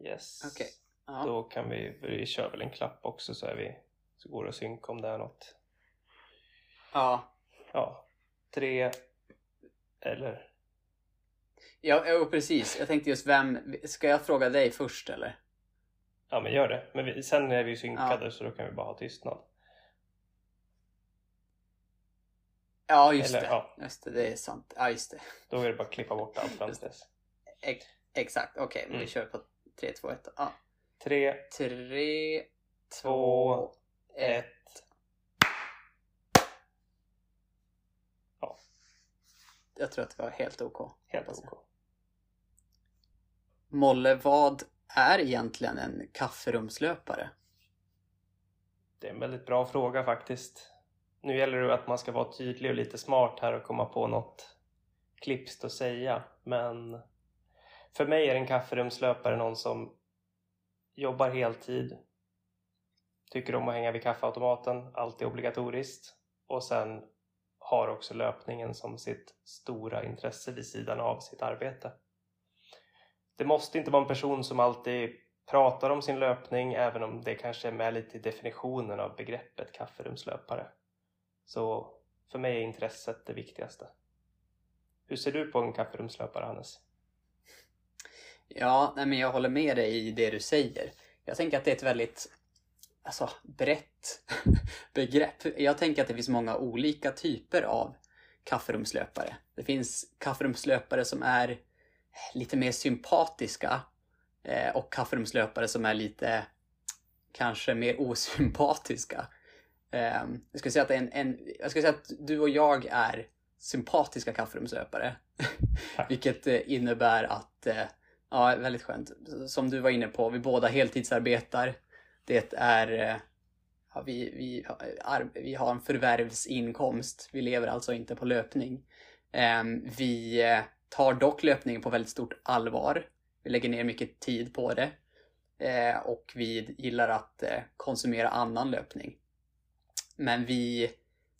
Yes. Okej. Ja. Då kan vi, vi kör väl en klapp också så är vi så går det att synka om det är något. ja. Ja, tre eller? Ja, ja, precis. Jag tänkte just vem... Ska jag fråga dig först eller? Ja men gör det. Men vi, sen är vi synkade så då kan vi bara ha tystnad. Ja, just Eller, det. ja. Just det, det är sant. Ja, just det. Då är det bara att klippa bort allt fram exakt, okej. vi Mm. kör på 3, 2, 1. Ja. Tre, 3, 2, två, 1. ett. Ja, Jag tror att det var helt OK. helt ok. Molle, vad är egentligen en kafferumslöpare? Det är en väldigt bra fråga faktiskt. Nu gäller det att man ska vara tydlig och lite smart här och komma på något klipskt att säga. Men för mig är en kafferumslöpare någon som jobbar heltid, tycker om att hänga vid kaffeautomaten, alltid obligatoriskt och sen har också löpningen som sitt stora intresse vid sidan av sitt arbete. Det måste inte vara en person som alltid pratar om sin löpning även om det kanske är med lite i definitionen av begreppet kafferumslöpare. Så för mig är intresset det viktigaste. Hur ser du på en kafferumslöpare Hannes? Ja, nej, men jag håller med dig i det du säger. Jag tänker att det är ett väldigt alltså, brett begrepp. Jag tänker att det finns många olika typer av kafferumslöpare. Det finns kafferumslöpare som är lite mer sympatiska eh, och kafferumslöpare som är lite kanske mer osympatiska. Eh, jag skulle säga att, en, en, jag skulle säga att du och jag är sympatiska kafferumslöpare. Tack. Vilket eh, innebär att, ja väldigt skönt, som du var inne på, vi båda heltidsarbetar. Det är, eh, ja, vi, vi, har- eh, vi har en förvärvsinkomst, vi lever alltså inte på löpning. Ehm, vi eh, tar dock löpningen på väldigt stort allvar. Vi lägger ner mycket tid på det. Och vi gillar att konsumera annan löpning. Men vi,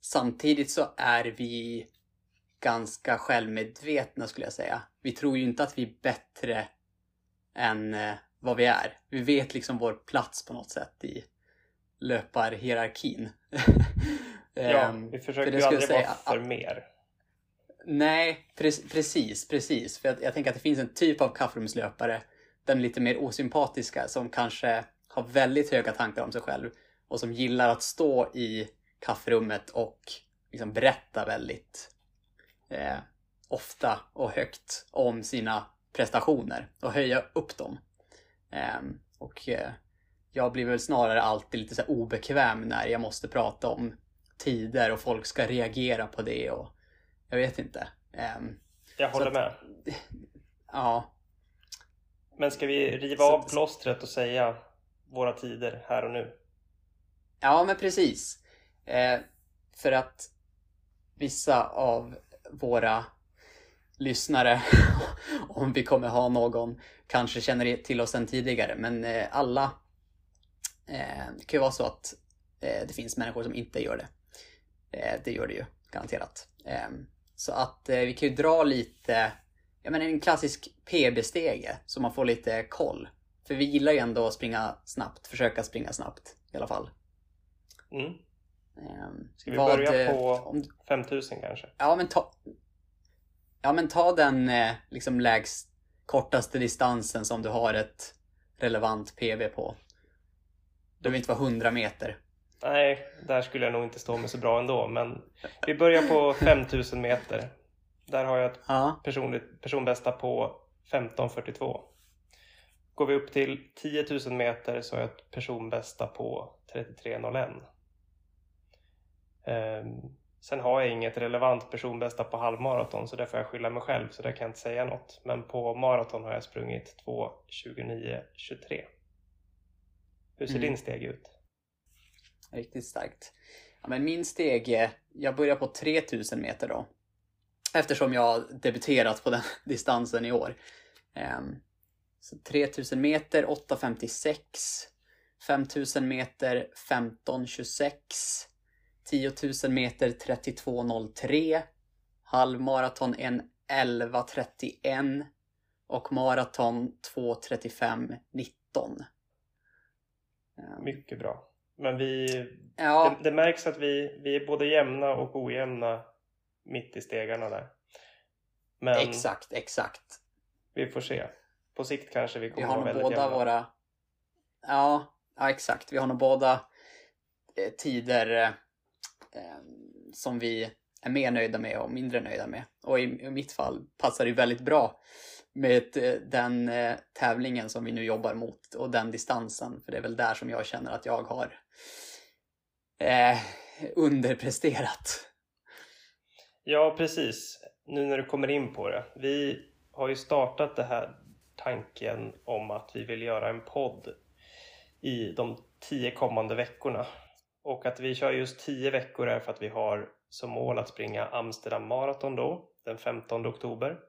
samtidigt så är vi ganska självmedvetna skulle jag säga. Vi tror ju inte att vi är bättre än eh, vad vi är. Vi vet liksom vår plats på något sätt i löparhierarkin. Ja, Ehm, vi för försöker det ju aldrig jag vara säga för mer. Nej, pre- precis, precis. För jag, jag tänker att det finns en typ av kafferumslöpare, den lite mer osympatiska, som kanske har väldigt höga tankar om sig själv och som gillar att stå i kafferummet och liksom berätta väldigt eh, ofta och högt om sina prestationer och höja upp dem. Ehm, och eh, jag blir väl snarare alltid lite så obekväm när jag måste prata om tider och folk ska reagera på det och jag vet inte. Ehm, Jag håller att- med. ja, Men ska vi riva Så- av plåstret och säga våra tider här och nu? ja men precis. Eh, för att vissa av våra lyssnare, om vi kommer ha någon, kanske känner till oss sedan tidigare. Men eh, alla, eh, det kan ju vara så att eh, det finns människor som inte gör det. Det gör det ju, garanterat. Eh, så att vi kan ju dra lite, jag menar en klassisk PB-stege, så man får lite koll. För vi gillar ju ändå att springa snabbt, försöka springa snabbt i alla fall. Mm. Ehm, Ska vi vad, börja på Om, 5000 kanske? ja, men ta, ja, men ta den eh, liksom lägst, kortaste distansen som du har ett relevant PB på. Det behöver inte vara 100 meter. Nej, där skulle jag nog inte stå mig så bra ändå. Men vi börjar på 5000 meter. Där har jag ett Ja, personligt, personbästa på 15.42. Går vi upp till 10 000 meter så har jag ett personbästa på 33.01. Ehm, sen har jag inget relevant personbästa på halvmaraton så där får jag skylla mig själv så där kan jag inte säga något. Men på maraton har jag sprungit 2.29.23. Hur ser Mm. din steg ut? riktigt starkt. Ja, men min steg, jag börjar på 3000 meter då. Eftersom jag debuterat på den distansen i år. Ehm, Så 3000 meter 8.56. 5000 meter 15.26. 10 000 meter 32.03. Halvmaraton en 11.31. och maraton 2.35.19. Ehm. Mycket bra. Men vi, ja. det, det, märks att vi, vi är både jämna och ojämna mitt i stegarna där. Men exakt, exakt. Vi får se. På sikt kanske vi kommer vi har vara väldigt båda jämna. Våra... Ja, ja, exakt. Vi har nog båda eh, tider eh, Eh, som vi är mer nöjda med och mindre nöjda med. Och i, i mitt fall passar det väldigt bra med eh, den eh, tävlingen som vi nu jobbar mot och den distansen. För det är väl där som jag känner att jag har eh, underpresterat. Ja, precis. Nu när du kommer in på det. Vi har ju startat det här tanken om att vi vill göra en podd i de tio kommande veckorna. Och att vi kör just 10 veckor är för att vi har som mål att springa Amsterdam Marathon då, den 15 oktober.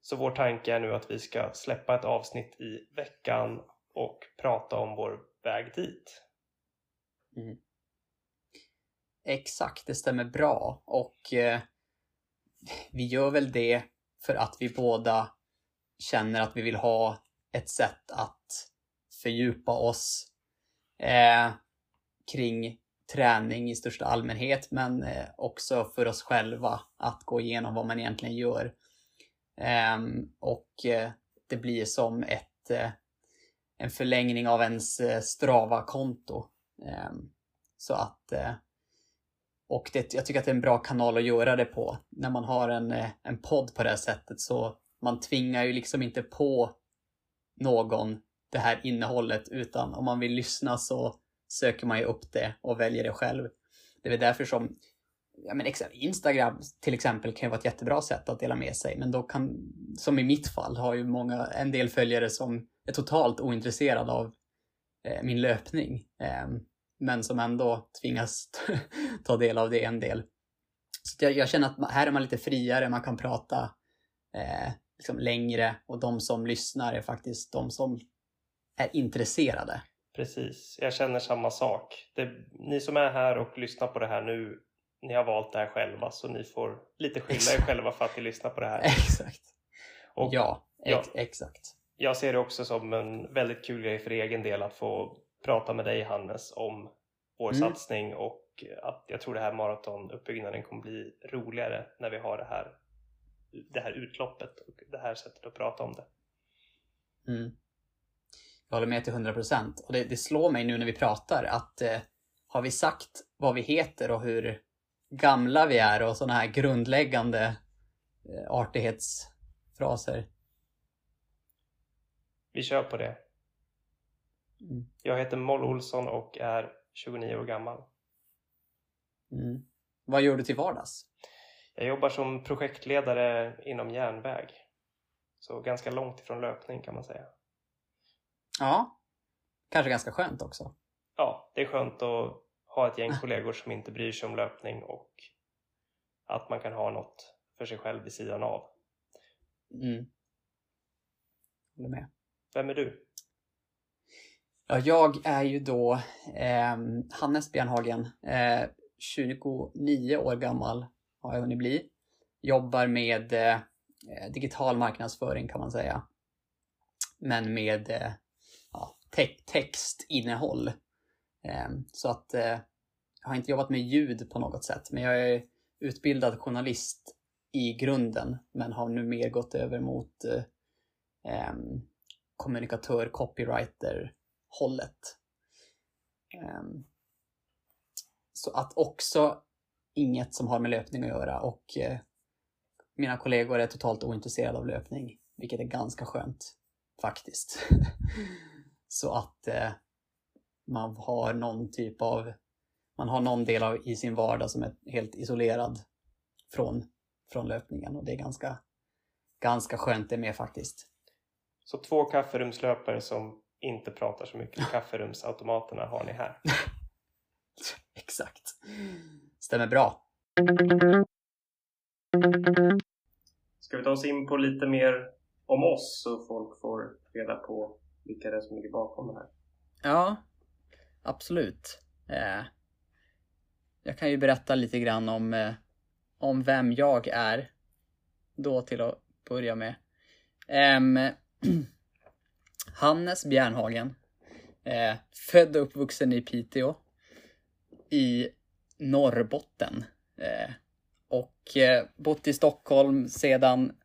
Så vår tanke är nu att vi ska släppa ett avsnitt i veckan och prata om vår väg dit. Mm. Exakt, det stämmer bra. Och eh, vi gör väl det för att vi båda känner att vi vill ha ett sätt att fördjupa oss eh, kring träning i största allmänhet, men eh, också för oss själva att gå igenom vad man egentligen gör. Ehm, och eh, det blir som ett, eh, en förlängning av ens Strava-konto. Ehm, så att och det, jag tycker att det är en bra kanal att göra det på. När man har en, en podd på det här sättet så man tvingar ju liksom inte på någon det här innehållet utan om man vill lyssna så söker man ju upp det och väljer det själv. Det är väl därför som ja, men Instagram till exempel kan ju vara ett jättebra sätt att dela med sig, men då kan, som i mitt fall, har ju många, en del följare som är totalt ointresserade av eh, min löpning, eh, men som ändå tvingas ta del av det en del. Så jag, jag, känner att här är man lite friare, man kan prata eh, liksom längre och de som lyssnar är faktiskt de som är intresserade. Precis, jag känner samma sak. Det, ni som är här och lyssnar på det här nu ni har valt det här själva så ni får lite skylla er själva för att ni lyssnar på det här. Exakt. Och, ja, ex ja, exakt. Jag ser det också som en väldigt kul grej för egen del att få prata med dig Hannes om vår mm. satsning och att jag tror det här maratonuppbyggnaden kommer bli roligare när vi har det här, det här utloppet och det här sättet att prata om det. Mm. Jag håller med till 100% och det, det slår mig nu när vi pratar att eh, har vi sagt vad vi heter och hur gamla vi är och sådana här grundläggande eh, artighetsfraser. Vi kör på det. Mm. Jag heter Moll Olsson och är 29 år gammal. Mm. Vad gör du till vardags? Jag jobbar som projektledare inom järnväg. Så ganska långt ifrån löpning kan man säga. Ja, kanske ganska skönt också. Ja, det är skönt att ha ett gäng kollegor som inte bryr sig om löpning och att man kan ha något för sig själv vid sidan av. Mm. Håller med. Vem är du? Ja, jag är ju då eh, Hannes Bjärnhagen. Eh, 29 år gammal har jag hunnit bli. Jobbar med eh, digital marknadsföring kan man säga. Men med eh, te textinnehåll ehm, så att eh, jag har inte jobbat med ljud på något sätt, men jag är utbildad journalist i grunden, men har nu mer gått över mot eh, ehm, kommunikatör, copywriter hållet. Ehm, så att också inget som har med löpning att göra och eh, mina kollegor är totalt ointresserade av löpning, vilket är ganska skönt faktiskt. så att man har någon typ av, man har någon del av i sin vardag som är helt isolerad från, från löpningen och det är ganska, ganska skönt det med faktiskt. Så två kafferumslöpare som inte pratar så mycket kafferumsautomaterna har ni här? Exakt. Stämmer bra. Ska vi ta oss in på lite mer om oss så folk får reda på vilka det är som ligger bakom det här? Ja, absolut. Eh, jag kan ju berätta lite grann om, eh, om vem jag är. Då till att börja med. Hannes Bjärnhagen. Eh, född och uppvuxen i Piteå. I Norrbotten. Och bott i Stockholm sedan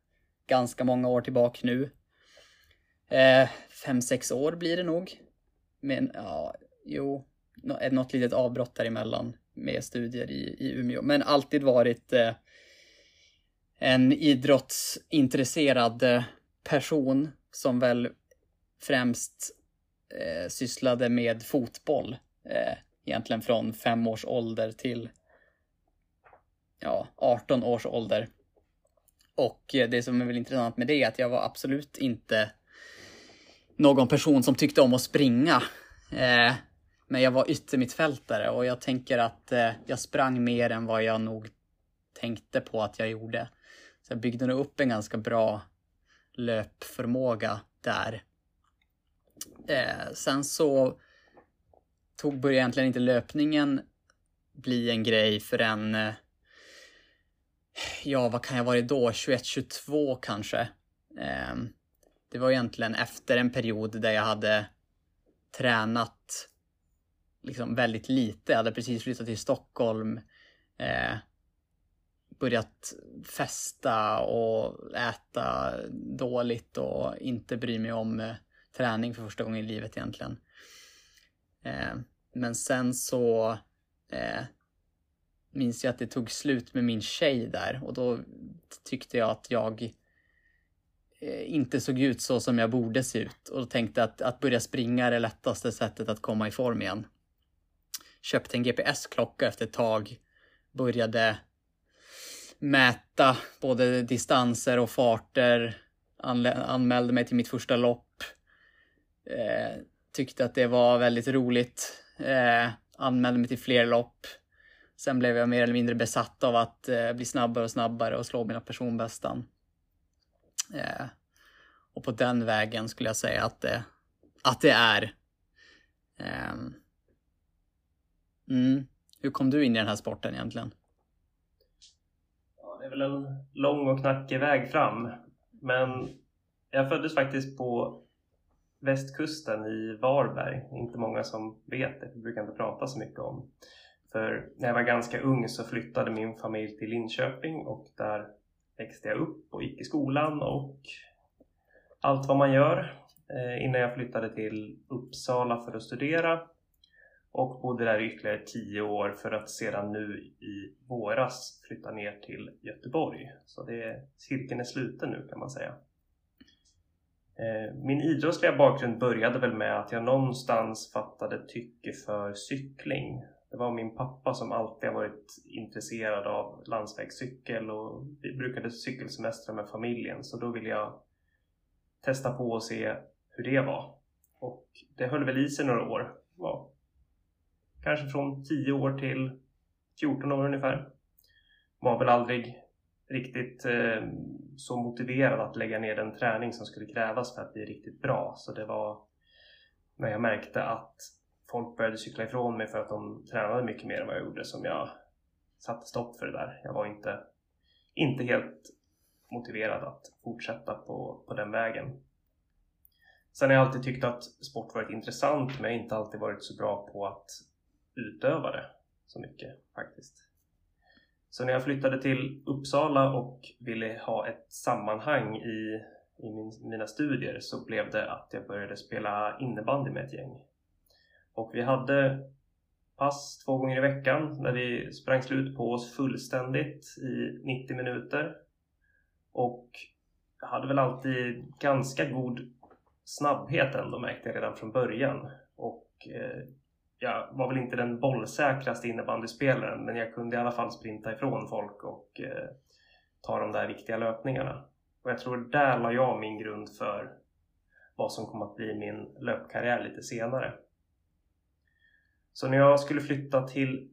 ganska många år tillbaka nu. Eh, fem, sex år blir det nog. Men ja, jo, något litet avbrott däremellan med studier i, i Umeå. Men alltid varit eh, en idrottsintresserad eh, person som väl främst eh, sysslade med fotboll. Eh, egentligen från fem års ålder till ja, 18 års ålder. Och eh, det som är väl intressant med det är att jag var absolut inte någon person som tyckte om att springa. Eh, men jag var yttermittfältare och jag tänker att eh, jag sprang mer än vad jag nog tänkte på att jag gjorde. Så jag byggde nog upp en ganska bra löpförmåga där. Eh, sen så tog, började egentligen inte löpningen bli en grej förrän eh, ja, vad kan jag varit då? 21, 22 kanske. Ehm, det var egentligen efter en period där jag hade tränat liksom väldigt lite. Jag hade precis flyttat till Stockholm. Eh, börjat festa och äta dåligt och inte bry mig om eh, träning för första gången i livet egentligen. Eh, men sen så eh, minns jag att det tog slut med min tjej där och då tyckte jag att jag Eh, inte såg ut så som jag borde se ut och tänkte att att börja springa är det lättaste sättet att komma i form igen. Köpte en GPS-klocka efter ett tag, började mäta både distanser och farter, anmälde mig till mitt första lopp, eh, tyckte att det var väldigt roligt, eh, anmälde mig till fler lopp. Sen blev jag mer eller mindre besatt av att eh, bli snabbare och snabbare och slå mina personbästan. Eh, och på den vägen skulle jag säga att det, att det är. Eh, mm. Hur kom du in i den här sporten egentligen? Ja, det är väl en lång och knackig väg fram. Men jag föddes faktiskt på västkusten i Varberg. Inte många som vet det, vi brukar inte prata så mycket om. För när jag var ganska ung så flyttade min familj till Linköping och där växte jag upp och gick i skolan och allt vad man gör eh, innan jag flyttade till Uppsala för att studera och bodde där i ytterligare tio år för att sedan nu i våras flytta ner till Göteborg. Så det, cirkeln är sluten nu kan man säga. Eh, min idrottsliga bakgrund började väl med att jag någonstans fattade tycke för cykling. Det var min pappa som alltid har varit intresserad av landsvägscykel och vi brukade cykelsemestra med familjen så då ville jag testa på och se hur det var. Och det höll väl i sig några år. Ja, kanske från 10 år till 14 år ungefär. Var väl aldrig riktigt eh, så motiverad att lägga ner den träning som skulle krävas för att bli riktigt bra. Så det var när jag märkte att folk började cykla ifrån mig för att de tränade mycket mer än vad jag gjorde som jag satte stopp för det där. Jag var inte, inte helt motiverad att fortsätta på, på den vägen. Sen har jag alltid tyckt att sport varit intressant men jag har inte alltid varit så bra på att utöva det så mycket faktiskt. Så när jag flyttade till Uppsala och ville ha ett sammanhang i, i min, mina studier så blev det att jag började spela innebandy med ett gäng. Och vi hade pass två gånger i veckan när vi sprang slut på oss fullständigt i 90 minuter. Och jag hade väl alltid ganska god snabbhet ändå märkte jag redan från början. Och eh, jag var väl inte den bollsäkraste innebandyspelaren men jag kunde i alla fall sprinta ifrån folk och eh, ta de där viktiga löpningarna. Och jag tror där la jag min grund för vad som kom att bli min löpkarriär lite senare. Så när jag skulle flytta till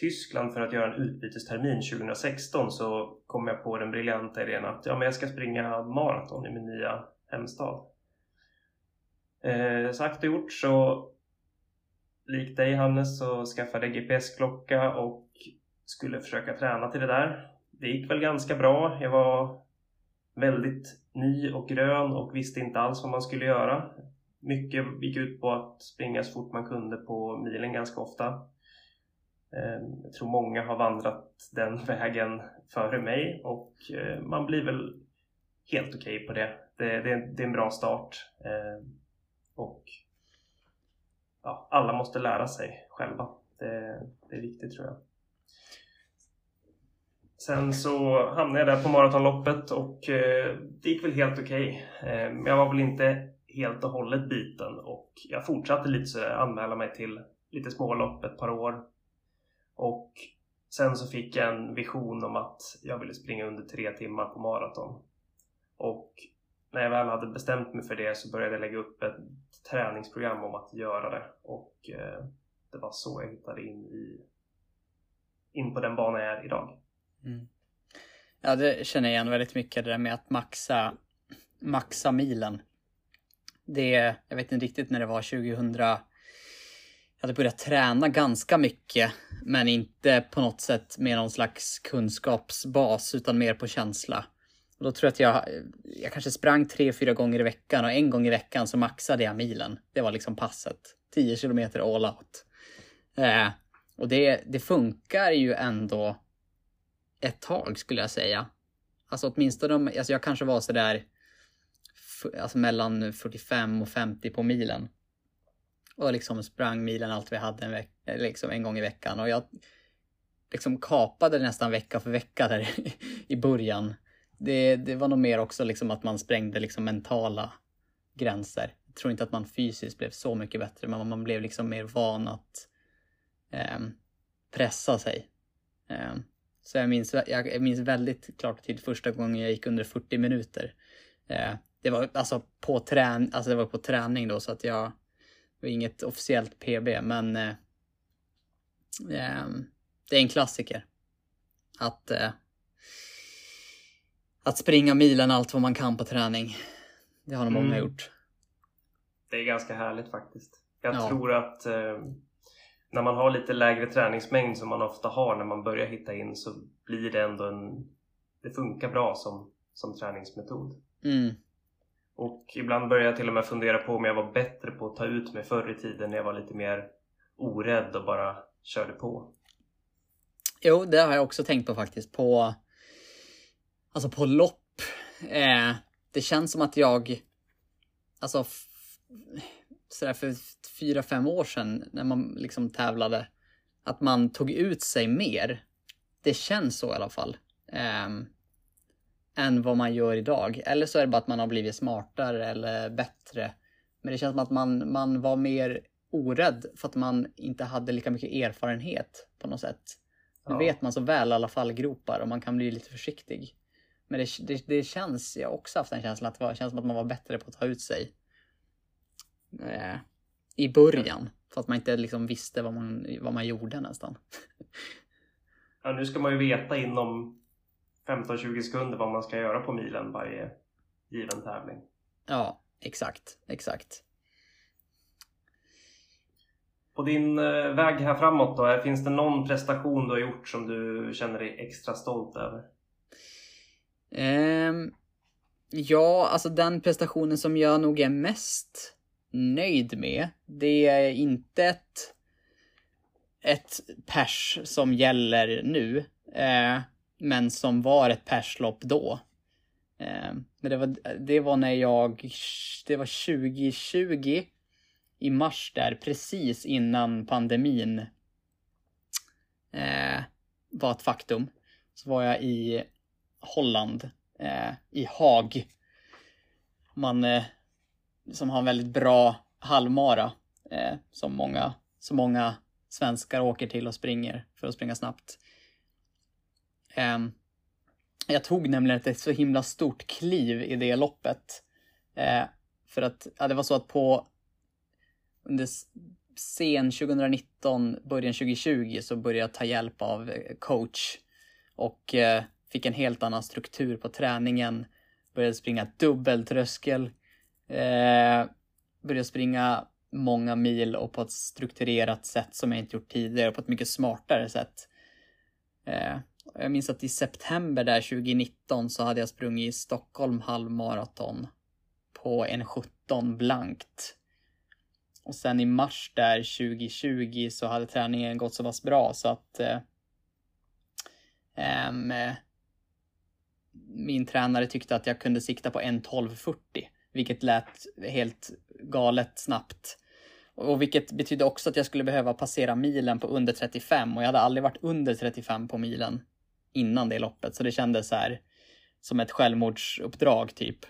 Tyskland för att göra en utbytestermin 2016 så kom jag på den briljanta idén att ja, men jag ska springa maraton i min nya hemstad. Eh, sagt och gjort så likt dig Hannes så skaffade jag GPS-klocka och skulle försöka träna till det där. Det gick väl ganska bra. Jag var väldigt ny och grön och visste inte alls vad man skulle göra. Mycket gick ut på att springa så fort man kunde på milen ganska ofta. Ehm, jag tror många har vandrat den vägen före mig och eh, man blir väl helt okej okay på det. Det, det. det, är en bra start. Ehm, och ja, alla måste lära sig själva. Det, det är viktigt tror jag. Sen så hamnade jag där på maratonloppet och eh, det gick väl helt okej. Okay. Jag var väl inte helt och hållet biten och jag fortsatte lite så anmäla mig till lite smålopp ett par år. Och sen så fick jag en vision om att jag ville springa under tre timmar på maraton. Och när jag väl hade bestämt mig för det så började jag lägga upp ett träningsprogram om att göra det. Och eh, det var så jag hittade in, i, in på den bana jag är idag. Mm. Ja, det känner jag igen väldigt mycket, det där med att maxa, maxa milen. Det, jag vet inte riktigt när det var 2000. Jag hade börjat träna ganska mycket, men inte på något sätt med någon slags kunskapsbas, utan mer på känsla. Och då tror jag att jag, jag kanske sprang tre, fyra gånger i veckan och en gång i veckan så maxade jag milen. Det var liksom passet. 10 kilometer all out. Eh, och det, det funkar ju ändå ett tag skulle jag säga. Alltså åtminstone, alltså jag kanske var sådär alltså mellan 45 och 50 på milen. Och liksom sprang milen allt vi hade en, veck, eh, liksom en gång i veckan. Och jag liksom kapade nästan vecka för vecka där i början. Det, det var nog mer också liksom att man sprängde liksom mentala gränser. Jag tror inte att man fysiskt blev så mycket bättre, men man blev liksom mer van att eh, pressa sig. Eh, så jag minns, jag minns väldigt klart till första gången jag gick under 40 minuter. Eh, det var alltså på, trän, alltså det var på träning då så att jag det var inget officiellt PB men eh, eh, det är en klassiker. Att, eh, att springa milen allt vad man kan på träning. Det har nog många mm. gjort. Det är ganska härligt faktiskt. Jag ja. tror att eh, när man har lite lägre träningsmängd som man ofta har när man börjar hitta in så blir det ändå en... Det funkar bra som, som träningsmetod. Mm. Och ibland börjar jag till och med fundera på om jag var bättre på att ta ut mig förr i tiden när jag var lite mer orädd och bara körde på. Jo, det har jag också tänkt på faktiskt. På, alltså på lopp. Eh, det känns som att jag, alltså sådär för fyra, fem år sedan när man liksom tävlade, att man tog ut sig mer. Det känns så i alla fall. Um, än vad man gör idag. Eller så är det bara att man har blivit smartare eller bättre. Men det känns som att man, man var mer orädd för att man inte hade lika mycket erfarenhet på något sätt. Nu ja. vet man så väl alla fallgropar och man kan bli lite försiktig. Men det, det, det känns, jag har också haft en känsla att det känns som att man var bättre på att ta ut sig eh, i början. För att man inte liksom visste vad man, vad man gjorde nästan. ja, nu ska man ju veta inom 15-20 sekunder vad man ska göra på milen varje given tävling. Ja, exakt, exakt. På din eh, väg här framåt då, finns det någon prestation du har gjort som du känner dig extra stolt över? Um, ja, alltså den prestationen som jag nog är mest nöjd med. Det är inte ett, ett pers som gäller nu, eh, men som var ett perslopp då. Eh, men det var, det var när jag, det var 2020 i mars där, precis innan pandemin eh, var ett faktum. Så var jag i Holland, eh, i Haag. Man eh, som har en väldigt bra halvmara eh, som många, så många svenskar åker till och springer för att springa snabbt. Eh, jag tog nämligen ett så himla stort kliv i det loppet. Eh, för att ja, det var så att på under sen 2019, början 2020 så började jag ta hjälp av eh, coach och eh, fick en helt annan struktur på träningen. Började springa dubbeltröskel, Eh, började springa många mil och på ett strukturerat sätt som jag inte gjort tidigare och på ett mycket smartare sätt. Eh, jag minns att i september där 2019 så hade jag sprungit i Stockholm halvmaraton på en 17 blankt. Och sen i mars där 2020 så hade träningen gått så pass bra så att eh, eh, min tränare tyckte att jag kunde sikta på en 12.40, vilket lät helt galet snabbt. Och vilket betydde också att jag skulle behöva passera milen på under 35 och jag hade aldrig varit under 35 på milen innan det loppet, så det kändes så här som ett självmordsuppdrag typ.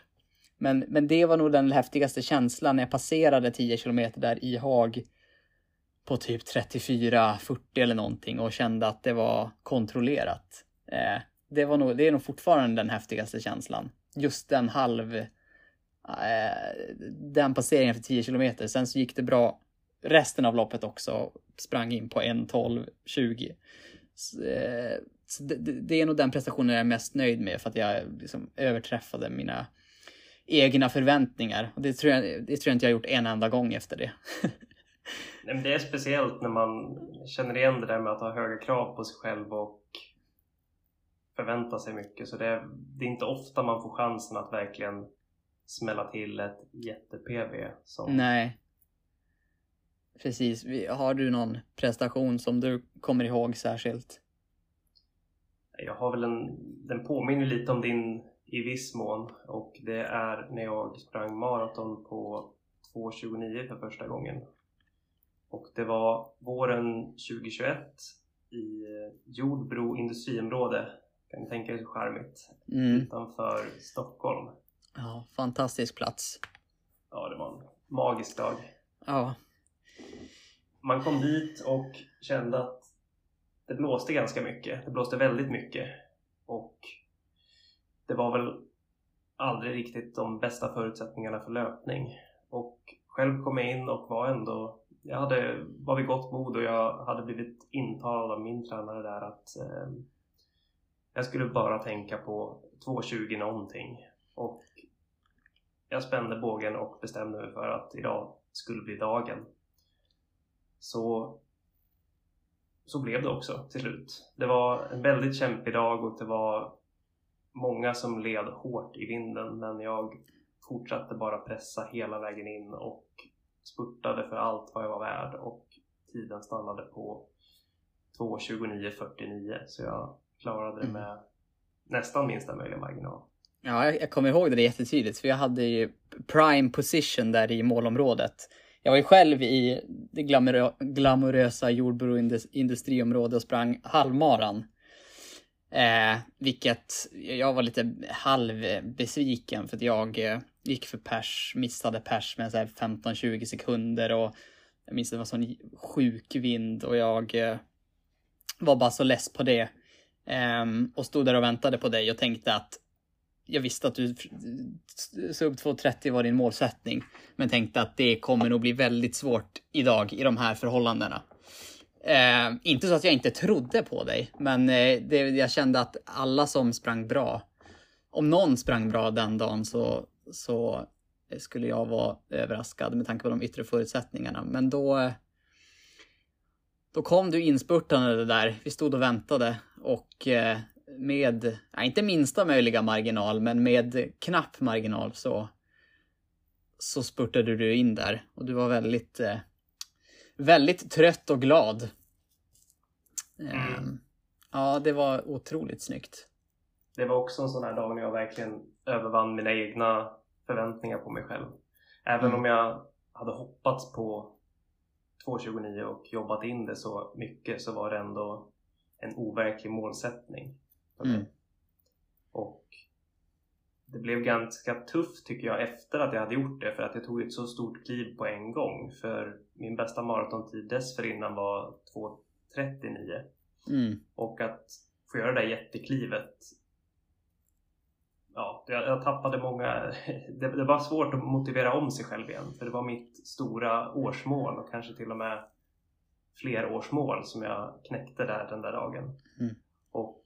Men, men det var nog den häftigaste känslan när jag passerade 10 kilometer där i Haag på typ 34-40 eller någonting och kände att det var kontrollerat. Eh, det, var nog, det är nog fortfarande den häftigaste känslan. Just den halv... Eh, den passeringen för 10 kilometer. Sen så gick det bra resten av loppet också. Sprang in på 1.12.20. Så, eh, så det, det, är nog den prestationen jag är mest nöjd med för att jag liksom överträffade mina egna förväntningar. Och det tror jag, det tror jag inte jag gjort en enda gång efter det. Nej, det är speciellt när man känner igen det där med att ha höga krav på sig själv och förvänta sig mycket. Så det är, det är inte ofta man får chansen att verkligen smälla till ett jätte-PV. Som... Nej. Precis. Har du någon prestation som du kommer ihåg särskilt? Jag har väl en, den påminner lite om din i viss mån och det är när jag sprang maraton på 2.29 för första gången. Och det var våren 2021 i Jordbro industriområde. Kan ni tänka er så charmigt. Mm. Utanför Stockholm. Ja, fantastisk plats. Ja, det var en magisk dag. Ja. Man kom dit och kände att det blåste ganska mycket. Det blåste väldigt mycket. Och det var väl aldrig riktigt de bästa förutsättningarna för löpning. Och själv kom jag in och var ändå jag hade, var vid gott mod och jag hade blivit intalad av min tränare där att eh, jag skulle bara tänka på 2.20 någonting. Och jag spände bågen och bestämde mig för att idag skulle bli dagen. Så, så blev det också till slut. Det var en väldigt kämpig dag och det var många som led hårt i vinden men jag fortsatte bara pressa hela vägen in och spurtade för allt vad jag var värd och tiden stannade på 2.29.49 så jag klarade det mm. med nästan minsta möjliga marginal. Ja, jag, jag kommer ihåg det jättetydligt för jag hade ju prime position där i målområdet. Jag var ju själv i det glamorö glamorösa jordbroindustriområdet och sprang halvmaran. Eh, vilket jag var lite halvbesviken för att jag eh, gick för pers, missade pers med 15-20 sekunder och jag minns att det var sån sjuk vind och jag eh, var bara så less på det. Ehm, och stod där och väntade på dig och tänkte att jag visste att du sub 2.30 var din målsättning, men tänkte att det kommer nog bli väldigt svårt idag i de här förhållandena. Eh, inte så att jag inte trodde på dig, men eh, det, jag kände att alla som sprang bra, om någon sprang bra den dagen så, så skulle jag vara överraskad med tanke på de yttre förutsättningarna. Men då, då kom du inspurtande där. Vi stod och väntade och eh, med, ja, inte minsta möjliga marginal, men med knapp marginal så, så spurtade du in där. Och du var väldigt, eh, väldigt trött och glad. Mm. Ja, det var otroligt snyggt. Det var också en sån här dag när jag verkligen övervann mina egna förväntningar på mig själv. Även mm. om jag hade hoppats på 2.29 och jobbat in det så mycket så var det ändå en overklig målsättning. Mm. Och det blev ganska tufft tycker jag efter att jag hade gjort det för att jag tog ett så stort kliv på en gång. För min bästa maratontid dessförinnan var 2.39. Mm. Och att få göra det där jätteklivet ja, jag, jag tappade många, det, det var svårt att motivera om sig själv igen för det var mitt stora årsmål och kanske till och med fler årsmål som jag knäckte där den där dagen. Mm. Och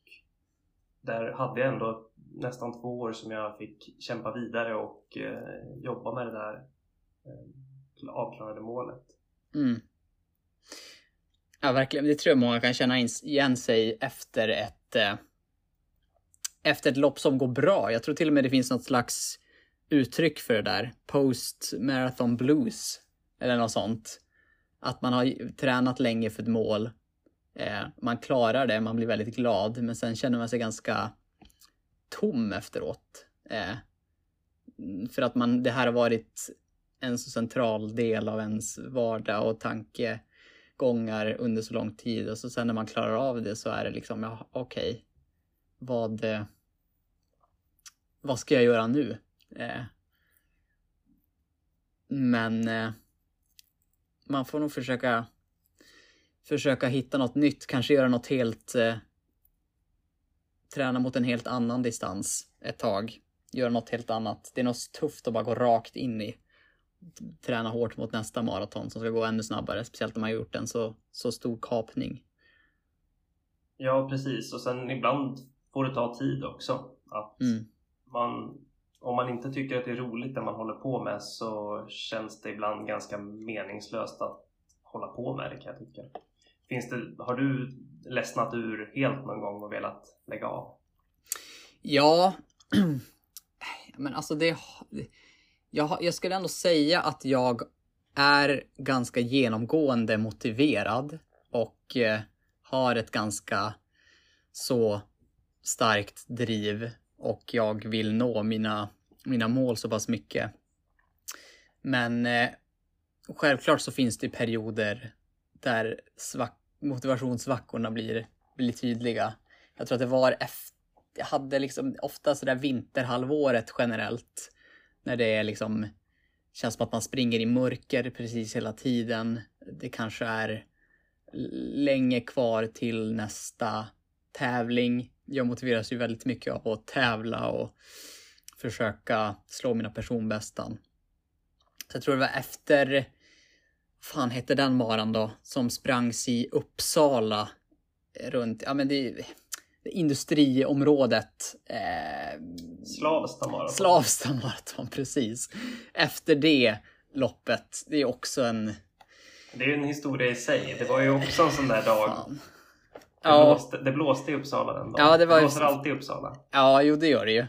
där hade jag ändå nästan två år som jag fick kämpa vidare och eh, jobba med det där eh, avklarade målet. Mm. Ja, verkligen. Det tror jag många kan känna igen sig efter ett eh, efter ett lopp som går bra. Jag tror till och med det finns något slags uttryck för det där. Post marathon blues. Eller något sånt. Att man har tränat länge för ett mål. Eh, man klarar det, man blir väldigt glad, men sen känner man sig ganska tom efteråt. Eh, för att man, det här har varit en så central del av ens vardag och tankegångar under så lång tid. Och så sen när man klarar av det så är det liksom, ja okej. Okay. Vad, eh, vad ska jag göra nu? Men man får nog försöka försöka hitta något nytt, kanske göra något helt eh, träna mot en helt annan distans ett tag. Göra något helt annat. Det är något tufft att bara gå rakt in i. Träna hårt mot nästa maraton som ska gå ännu snabbare, speciellt om man har gjort en så, så stor kapning. Ja, precis. Och sen ibland får det ta tid också. Att mm. man, om man inte tycker att det är roligt det man håller på med så känns det ibland ganska meningslöst att hålla på med det kan jag tycka. Finns det, har du ledsnat ur helt någon gång och velat lägga av? Ja, men alltså det... Jag, jag skulle ändå säga att jag är ganska genomgående motiverad och eh, har ett ganska så starkt driv och jag vill nå mina, mina mål så pass mycket. Men eh, självklart så finns det perioder där svack, motivationssvackorna blir, blir tydliga. Jag tror att det var efter, jag hade liksom ofta sådär vinterhalvåret generellt. När det är liksom, känns som att man springer i mörker precis hela tiden. Det kanske är länge kvar till nästa tävling. Jag motiveras ju väldigt mycket av att tävla och försöka slå mina personbästan. Så jag tror det var efter fan hette den maran då? Som sprangs i Uppsala. Runt, ja men det, det industriområdet. Eh, Slavsta maraton. Slavsta maraton, precis. Efter det loppet, det är också en... Det är ju en historia i sig. Det var ju också en sån där dag. Fan. Det, ja. blåste, det blåste i Uppsala den dagen. Ja, det, var det blåser alltid i Uppsala. Ja, jo det gör det ju.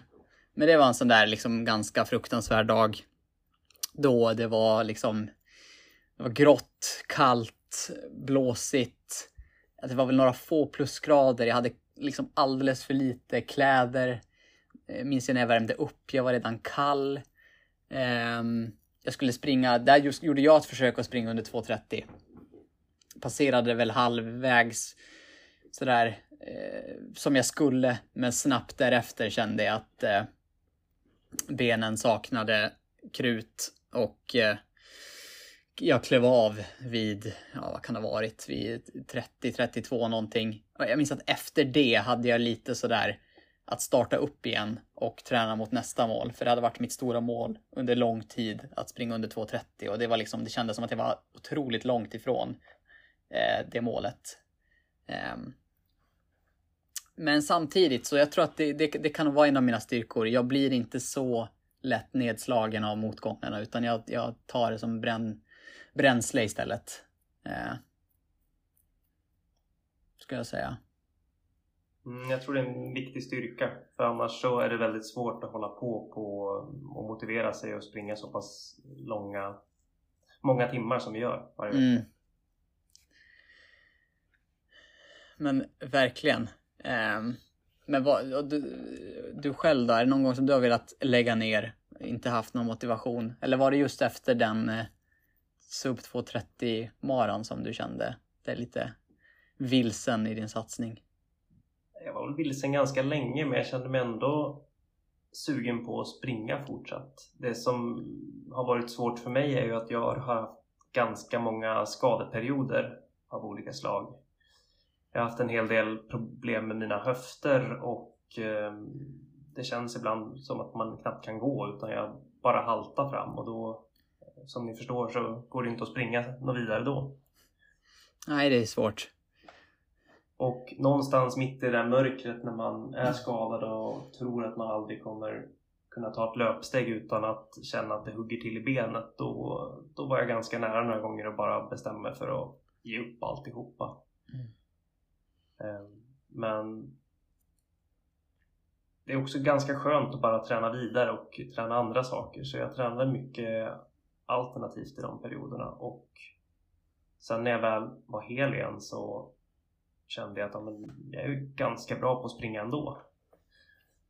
Men det var en sån där liksom ganska fruktansvärd dag. Då det var liksom det var grått, kallt, blåsigt. Det var väl några få plusgrader. Jag hade liksom alldeles för lite kläder. Jag minns jag när jag värmde upp. Jag var redan kall. Ehm, jag skulle springa. Där just gjorde jag ett försök att springa under 2.30. Passerade väl halvvägs sådär eh, som jag skulle. Men snabbt därefter kände jag att eh, benen saknade krut och jag klev av vid, ja vad kan det ha varit, vid 30-32 någonting. Jag minns att efter det hade jag lite sådär att starta upp igen och träna mot nästa mål. För det hade varit mitt stora mål under lång tid att springa under 2.30 och det var liksom, det kändes som att jag var otroligt långt ifrån eh, det målet. Eh, men samtidigt så jag tror att det, det, det kan vara en av mina styrkor. Jag blir inte så lätt nedslagen av motgångarna utan jag, jag tar det som bränn, bränsle istället. Eh, ska jag säga. Mm, jag tror det är en viktig styrka. För annars så är det väldigt svårt att hålla på, på och motivera sig och springa så pass långa, många timmar som vi gör varje vecka. Mm. Men verkligen. Um, men vad, du, du själv då? Är det någon gång som du har velat lägga ner? Inte haft någon motivation? Eller var det just efter den eh, sub 2.30 maran som du kände dig lite vilsen i din satsning? Jag var väl vilsen ganska länge men jag kände mig ändå sugen på att springa fortsatt. Det som har varit svårt för mig är ju att jag har haft ganska många skadeperioder av olika slag. Jag har haft en hel del problem med mina höfter och ehm, det känns ibland som att man knappt kan gå utan jag bara haltar fram och då som ni förstår så går det inte att springa något vidare då. Nej, det är svårt. Och någonstans mitt i det där mörkret när man är skadad och tror att man aldrig kommer kunna ta ett löpsteg utan att känna att det hugger till i benet. Då, då var jag ganska nära några gånger att bara bestämma mig för att ge upp alltihopa. Mm. Ehm, men det är också ganska skönt att bara träna vidare och träna andra saker. Så jag tränade mycket alternativt i de perioderna. Och sen när jag väl var hel igen så kände jag att jag är ganska bra på att springa ändå.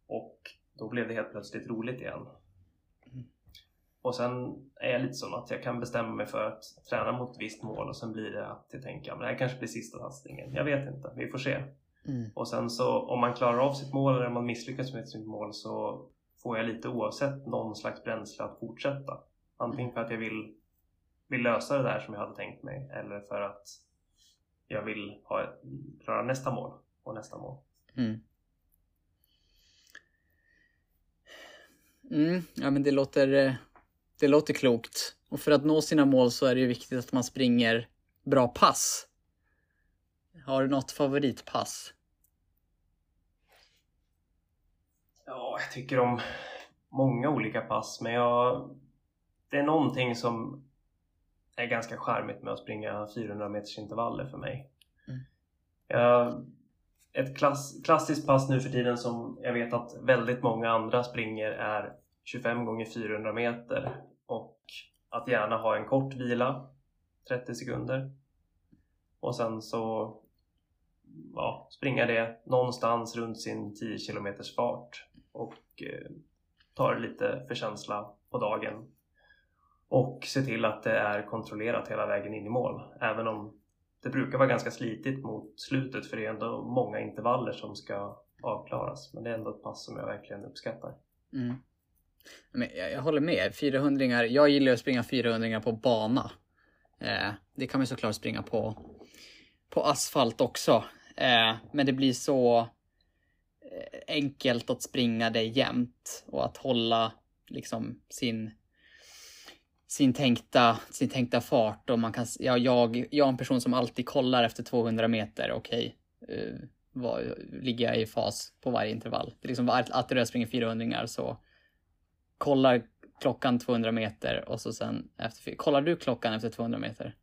Och då blev det helt plötsligt roligt igen. Och sen är jag lite sån att jag kan bestämma mig för att träna mot ett visst mål och sen blir det att jag tänker att det här kanske blir sista satsningen. Jag vet inte, vi får se. Mm. Och sen så om man klarar av sitt mål eller om man misslyckas med sitt mål så får jag lite oavsett någon slags bränsle att fortsätta. Antingen för att jag vill, vill lösa det där som jag hade tänkt mig eller för att jag vill ha ett, klara nästa mål och nästa mål. Mm. Mm, ja men det låter, eh, det låter klokt. Och för att nå sina mål så är det ju viktigt att man springer bra pass. Har du något favoritpass? Ja, jag tycker om många olika pass, men jag... Det är någonting som är ganska charmigt med att springa 400 meters intervaller för mig. Mm. Jag, ett klass, klassiskt pass nu för tiden som jag vet att väldigt många andra springer är 25 gånger 400 meter och att gärna ha en kort vila, 30 sekunder. Och sen så ja, springa det någonstans runt sin 10 km fart och eh, ta det lite för känsla på dagen. Och se till att det är kontrollerat hela vägen in i mål. Även om det brukar vara ganska slitigt mot slutet för det är ändå många intervaller som ska avklaras. Men det är ändå ett pass som jag verkligen uppskattar. Mm. Men jag, jag, håller med. 400 jag gillar att springa 400 på bana. Eh, det kan man såklart springa på, på asfalt också. Eh, men det blir så eh, enkelt att springa det jämt och att hålla liksom sin sin tänkta, sin tänkta fart och man kan, ja, jag, jag är en person som alltid kollar efter 200 meter, okej, okay, uh, vad, ligger jag i fas på varje intervall? Det är liksom när jag springer 400 så kollar klockan 200 meter och så sen efter, kollar du klockan efter 200 meter?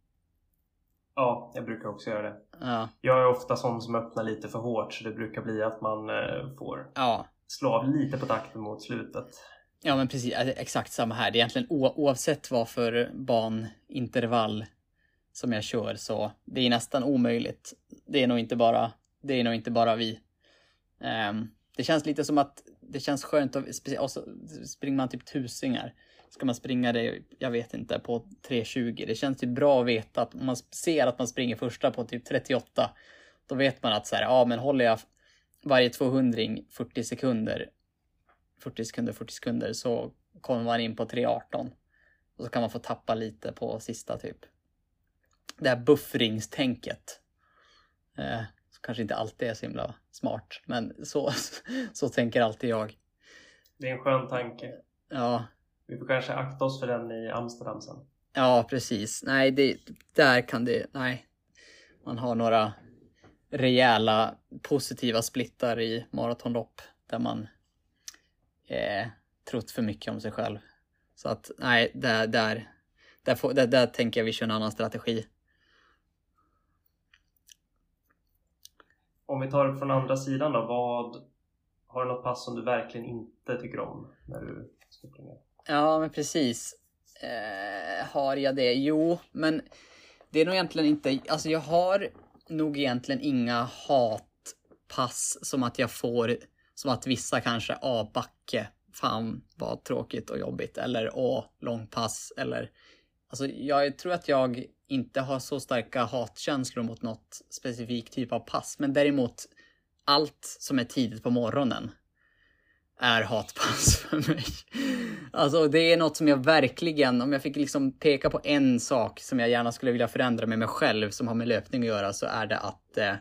Ja, jag brukar också göra det. Ja. Jag är ofta sån som öppnar lite för hårt så det brukar bli att man eh, får ja. slå av lite på takten mot slutet. Ja men precis, alltså, exakt samma här. Det är egentligen oavsett vad för banintervall som jag kör så det är nästan omöjligt. Det är nog inte bara, det är nog inte bara vi. Um, det känns lite som att det känns skönt att och så springer man typ tusingar. Ska man springa det, jag vet inte, på 3.20. Det känns typ bra att veta att om man ser att man springer första på typ 38. Då vet man att så här, ja men håller jag varje 200 40 sekunder 40 sekunder, 40 sekunder så kommer man in på 3.18. Och så kan man få tappa lite på sista typ. Det här buffringstänket. Eh, kanske inte alltid är så himla smart, men så, så tänker alltid jag. Det är en skön tanke. Ja. Vi får kanske akta oss för den i Amsterdam sen. Ja, precis. Nej, det, där kan det... Nej. Man har några rejäla positiva splittar i maratonlopp där man eh, trott för mycket om sig själv. Så att nej, där, där, där, får, där, där tänker jag vi kör en annan strategi. Om vi tar det från andra sidan då, vad har du något pass som du verkligen inte tycker om när du ska springa? Ja, men precis. Eh, har jag det? Jo, men det är nog egentligen inte, alltså jag har nog egentligen inga hatpass som att jag får som att vissa kanske, ja, backe, fan vad tråkigt och jobbigt. Eller Å långpass. Eller, alltså jag tror att jag inte har så starka hatkänslor mot något specifik typ av pass. Men däremot allt som är tidigt på morgonen är hatpass för mig. Alltså det är något som jag verkligen, om jag fick liksom peka på en sak som jag gärna skulle vilja förändra med mig själv som har med löpning att göra så är det att eh,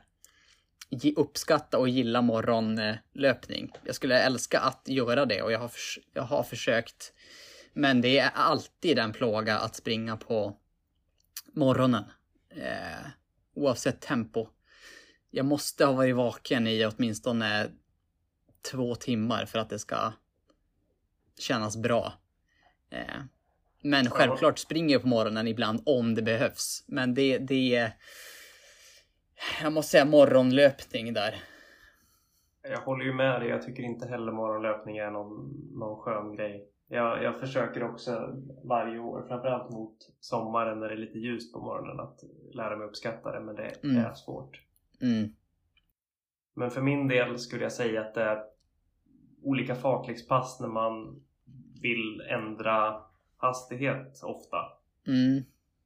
uppskatta och gilla morgonlöpning. Jag skulle älska att göra det och jag har, jag har försökt. Men det är alltid en plåga att springa på morgonen. Eh, oavsett tempo. Jag måste ha varit vaken i åtminstone två timmar för att det ska kännas bra. Eh, men självklart springer jag på morgonen ibland om det behövs. Men det, det Jag måste säga morgonlöpning där. Jag håller ju med dig. Jag tycker inte heller morgonlöpning är någon, någon skön grej. Jag, jag försöker också varje år, framförallt mot sommaren när det är lite ljust på morgonen, att lära mig uppskatta det. Men det Mm. är svårt. Mm. Men för min del skulle jag säga att det är olika fartlekspass när man vill ändra hastighet ofta. Mm.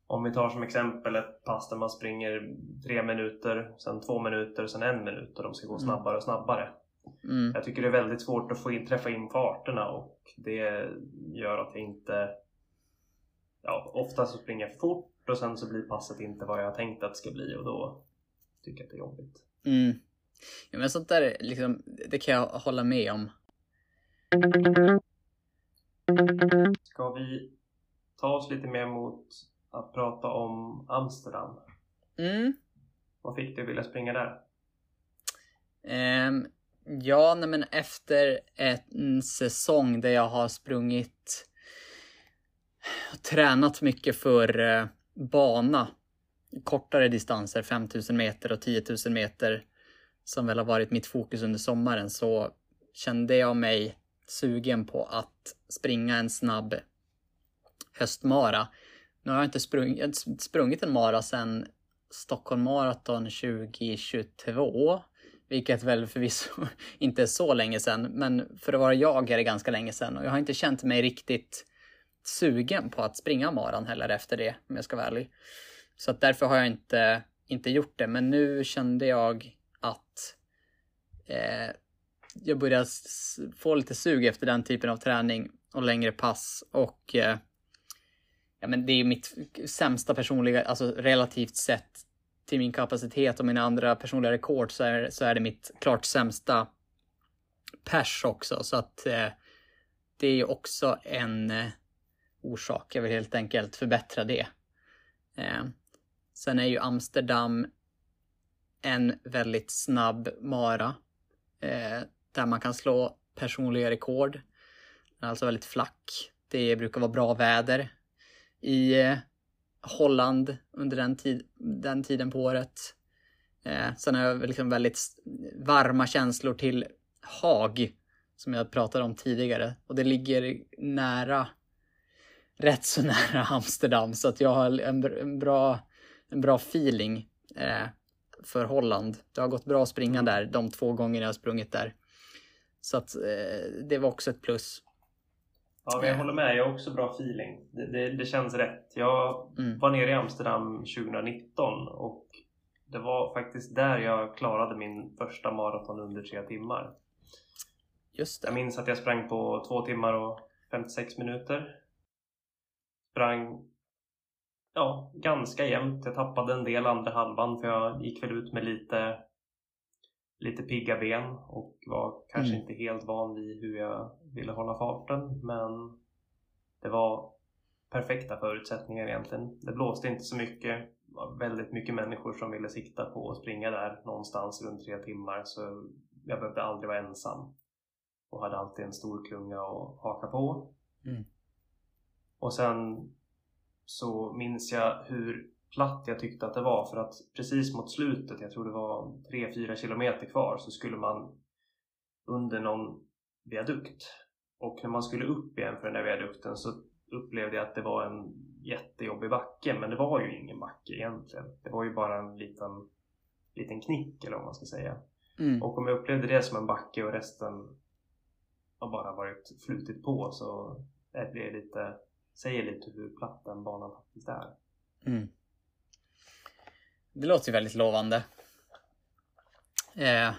Om vi tar som exempel ett pass där man springer tre minuter, sen två minuter, sen en minut och de ska gå Mm. snabbare och snabbare. Mm. Jag tycker det är väldigt svårt att få in, träffa in farterna och det gör att jag inte... Ja, ofta så springer jag fort och sen så blir passet inte vad jag har tänkt att det ska bli och då tycker jag att det är jobbigt. Mm. Ja, men sånt där, liksom, det kan jag hålla med om. Ska vi ta oss lite mer mot att prata om Amsterdam? Mm. Vad fick dig att vilja springa där? Ehm, ja, nej, men efter en säsong där jag har sprungit och tränat mycket för eh, bana, kortare distanser, 5000 meter och 10 000 meter, som väl har varit mitt fokus under sommaren, så kände jag mig sugen på att springa en snabb höstmara. Nu har jag inte sprungit, jag har inte sprungit en mara sedan Stockholm Marathon 2022. Vilket väl förvisso inte är så länge sedan, men för att vara jag är det ganska länge sedan. Och jag har inte känt mig riktigt sugen på att springa maran heller efter det, om jag ska vara ärlig. Så att därför har jag inte, inte gjort det. Men nu kände jag att eh, jag börjar få lite sug efter den typen av träning och längre pass. Och eh, ja, men det är mitt sämsta personliga, alltså relativt sett till min kapacitet och mina andra personliga rekord så är, så är det mitt klart sämsta pers också. Så att eh, det är ju också en eh, orsak. Jag vill helt enkelt förbättra det. Eh, sen är ju Amsterdam en väldigt snabb mara eh, där man kan slå personliga rekord. Den är alltså väldigt flack. Det brukar vara bra väder i eh, Holland under den, tid, den tiden på året. Eh, sen har jag liksom väldigt varma känslor till Haag som jag pratade om tidigare och det ligger nära rätt så nära Amsterdam så att jag har en, en, bra, en bra feeling eh, för Holland. Det har gått bra att springa där de två gånger jag har sprungit där. Så att eh, det var också ett plus. Ja, men jag Ja. håller med. Jag har också bra feeling. Det, det, det känns rätt. Jag Mm. var nere i Amsterdam 2019 och det var faktiskt där jag klarade min första maraton under tre timmar. Just Jag det. minns att jag sprang på två timmar och 56 minuter. Sprang ja, ganska jämnt. Jag tappade en del andra halvan för jag gick väl ut med lite, lite pigga ben och var kanske Mm. inte helt van vid hur jag ville hålla farten. Men det var perfekta förutsättningar egentligen. Det blåste inte så mycket. Det var väldigt mycket människor som ville sikta på att springa där någonstans runt tre timmar så jag behövde aldrig vara ensam och hade alltid en stor klunga att haka på. Mm. Och sen så minns jag hur platt jag tyckte att det var för att precis mot slutet, jag tror det var 3-4 kilometer kvar, så skulle man under någon viadukt. Och när man skulle upp igen för den där viadukten så upplevde jag att det var en jättejobbig backe, men det var ju ingen backe egentligen. Det var ju bara en liten, liten knick eller vad man ska säga. Mm. Och om jag upplevde det som en backe och resten har bara varit flutit på så är det lite, säger lite hur platt den banan faktiskt är. Mm. Det låter ju väldigt lovande. Eh,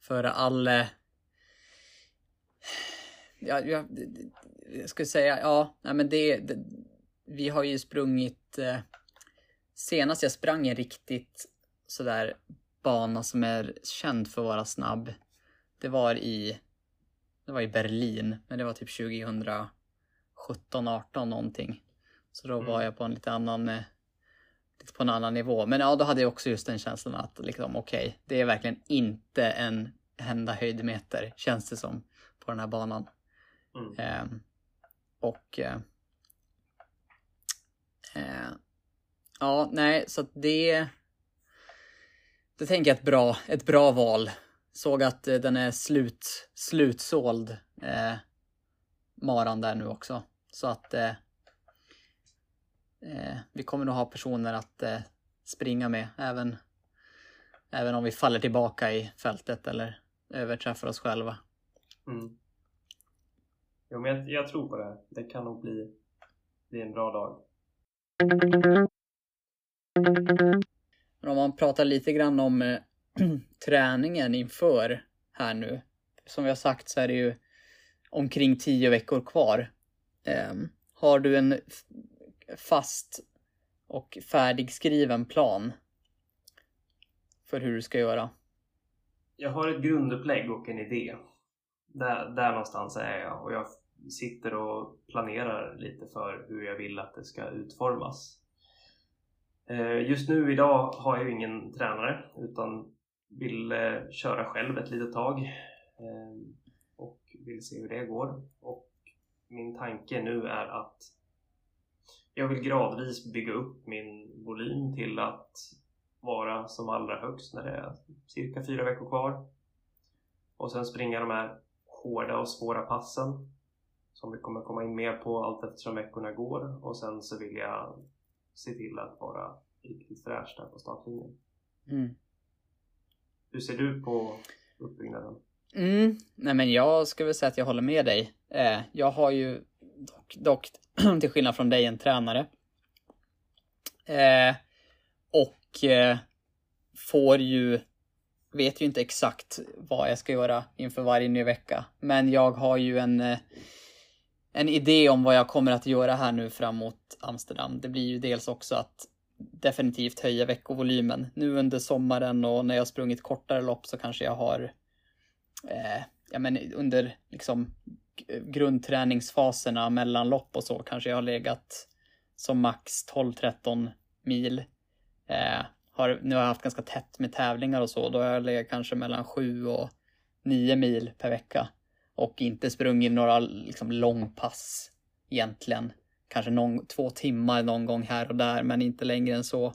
för all... Eh, ja, jag, jag skulle säga, ja, nej men det, det... Vi har ju sprungit... Eh, senast jag sprang en riktigt sådär bana som är känd för att vara snabb. Det var i... Det var i Berlin, men det var typ 2017, 18 någonting. Så då var Mm. jag på en lite annan, eh, lite på en annan nivå. Men ja, då hade jag också just den känslan att liksom okej, det är verkligen inte en enda höjdmeter känns det som på den här banan. Mm. Ehm, och eh, eh, ja, nej, så att det det tänker jag ett bra, ett bra val. Såg att eh, den är slut, slutsåld. Eh, maran där nu också. Så att eh, eh, vi kommer nog ha personer att eh, springa med även, även om vi faller tillbaka i fältet eller överträffar oss själva. Mm. Jo, men jag, jag, tror på det. Det kan nog bli, bli en bra dag. Men om man pratar lite grann om eh, träningen inför här nu. Som vi har sagt så är det ju omkring tio veckor kvar. Eh, har du en fast och färdigskriven plan för hur du ska göra? Jag har ett grundupplägg och en idé. Där, där någonstans är jag och jag sitter och planerar lite för hur jag vill att det ska utformas. Eh, just nu idag har jag ingen tränare utan vill eh, köra själv ett litet tag eh, och vill se hur det går. Och min tanke nu är att jag vill gradvis bygga upp min volym till att vara som allra högst när det är cirka fyra veckor kvar. Och sen springa de här hårda och svåra passen som vi kommer komma in mer på allt eftersom veckorna går. Och sen så vill jag se till att vara riktigt fräsch där på startlinjen. Mm. Hur ser du på uppbyggnaden? Mm, nej men jag skulle väl säga att jag håller med dig. Eh, jag har ju dock, dock till skillnad från dig, en tränare. Eh, och eh, får ju, vet ju inte exakt vad jag ska göra inför varje ny vecka. Men jag har ju en, eh, en idé om vad jag kommer att göra här nu framåt Amsterdam. Det blir ju dels också att definitivt höja veckovolymen. Nu under sommaren och när jag sprungit kortare lopp så kanske jag har eh, ja, men under liksom grundträningsfaserna mellan lopp och så kanske jag har legat som max 12-13 mil. Eh, har, nu har jag haft ganska tätt med tävlingar och så. Då har jag legat kanske mellan 7 och 9 mil per vecka. Och inte sprungit några liksom, långpass egentligen kanske någon, två timmar någon gång här och där, men inte längre än så.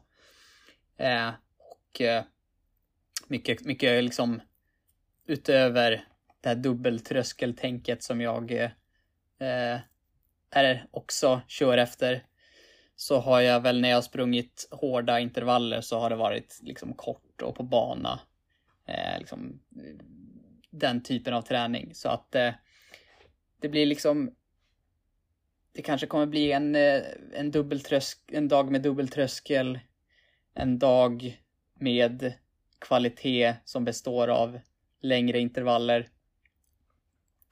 Eh, och eh, mycket, mycket liksom utöver det här dubbeltröskeltänket som jag eh, eh är också kör efter så har jag väl när jag sprungit hårda intervaller så har det varit liksom kort och på bana. Eh, liksom, den typen av träning. Så att eh, det blir liksom det kanske kommer bli en, eh, en, dubbeltrösk, en dag med dubbeltröskel, en dag med kvalitet som består av längre intervaller,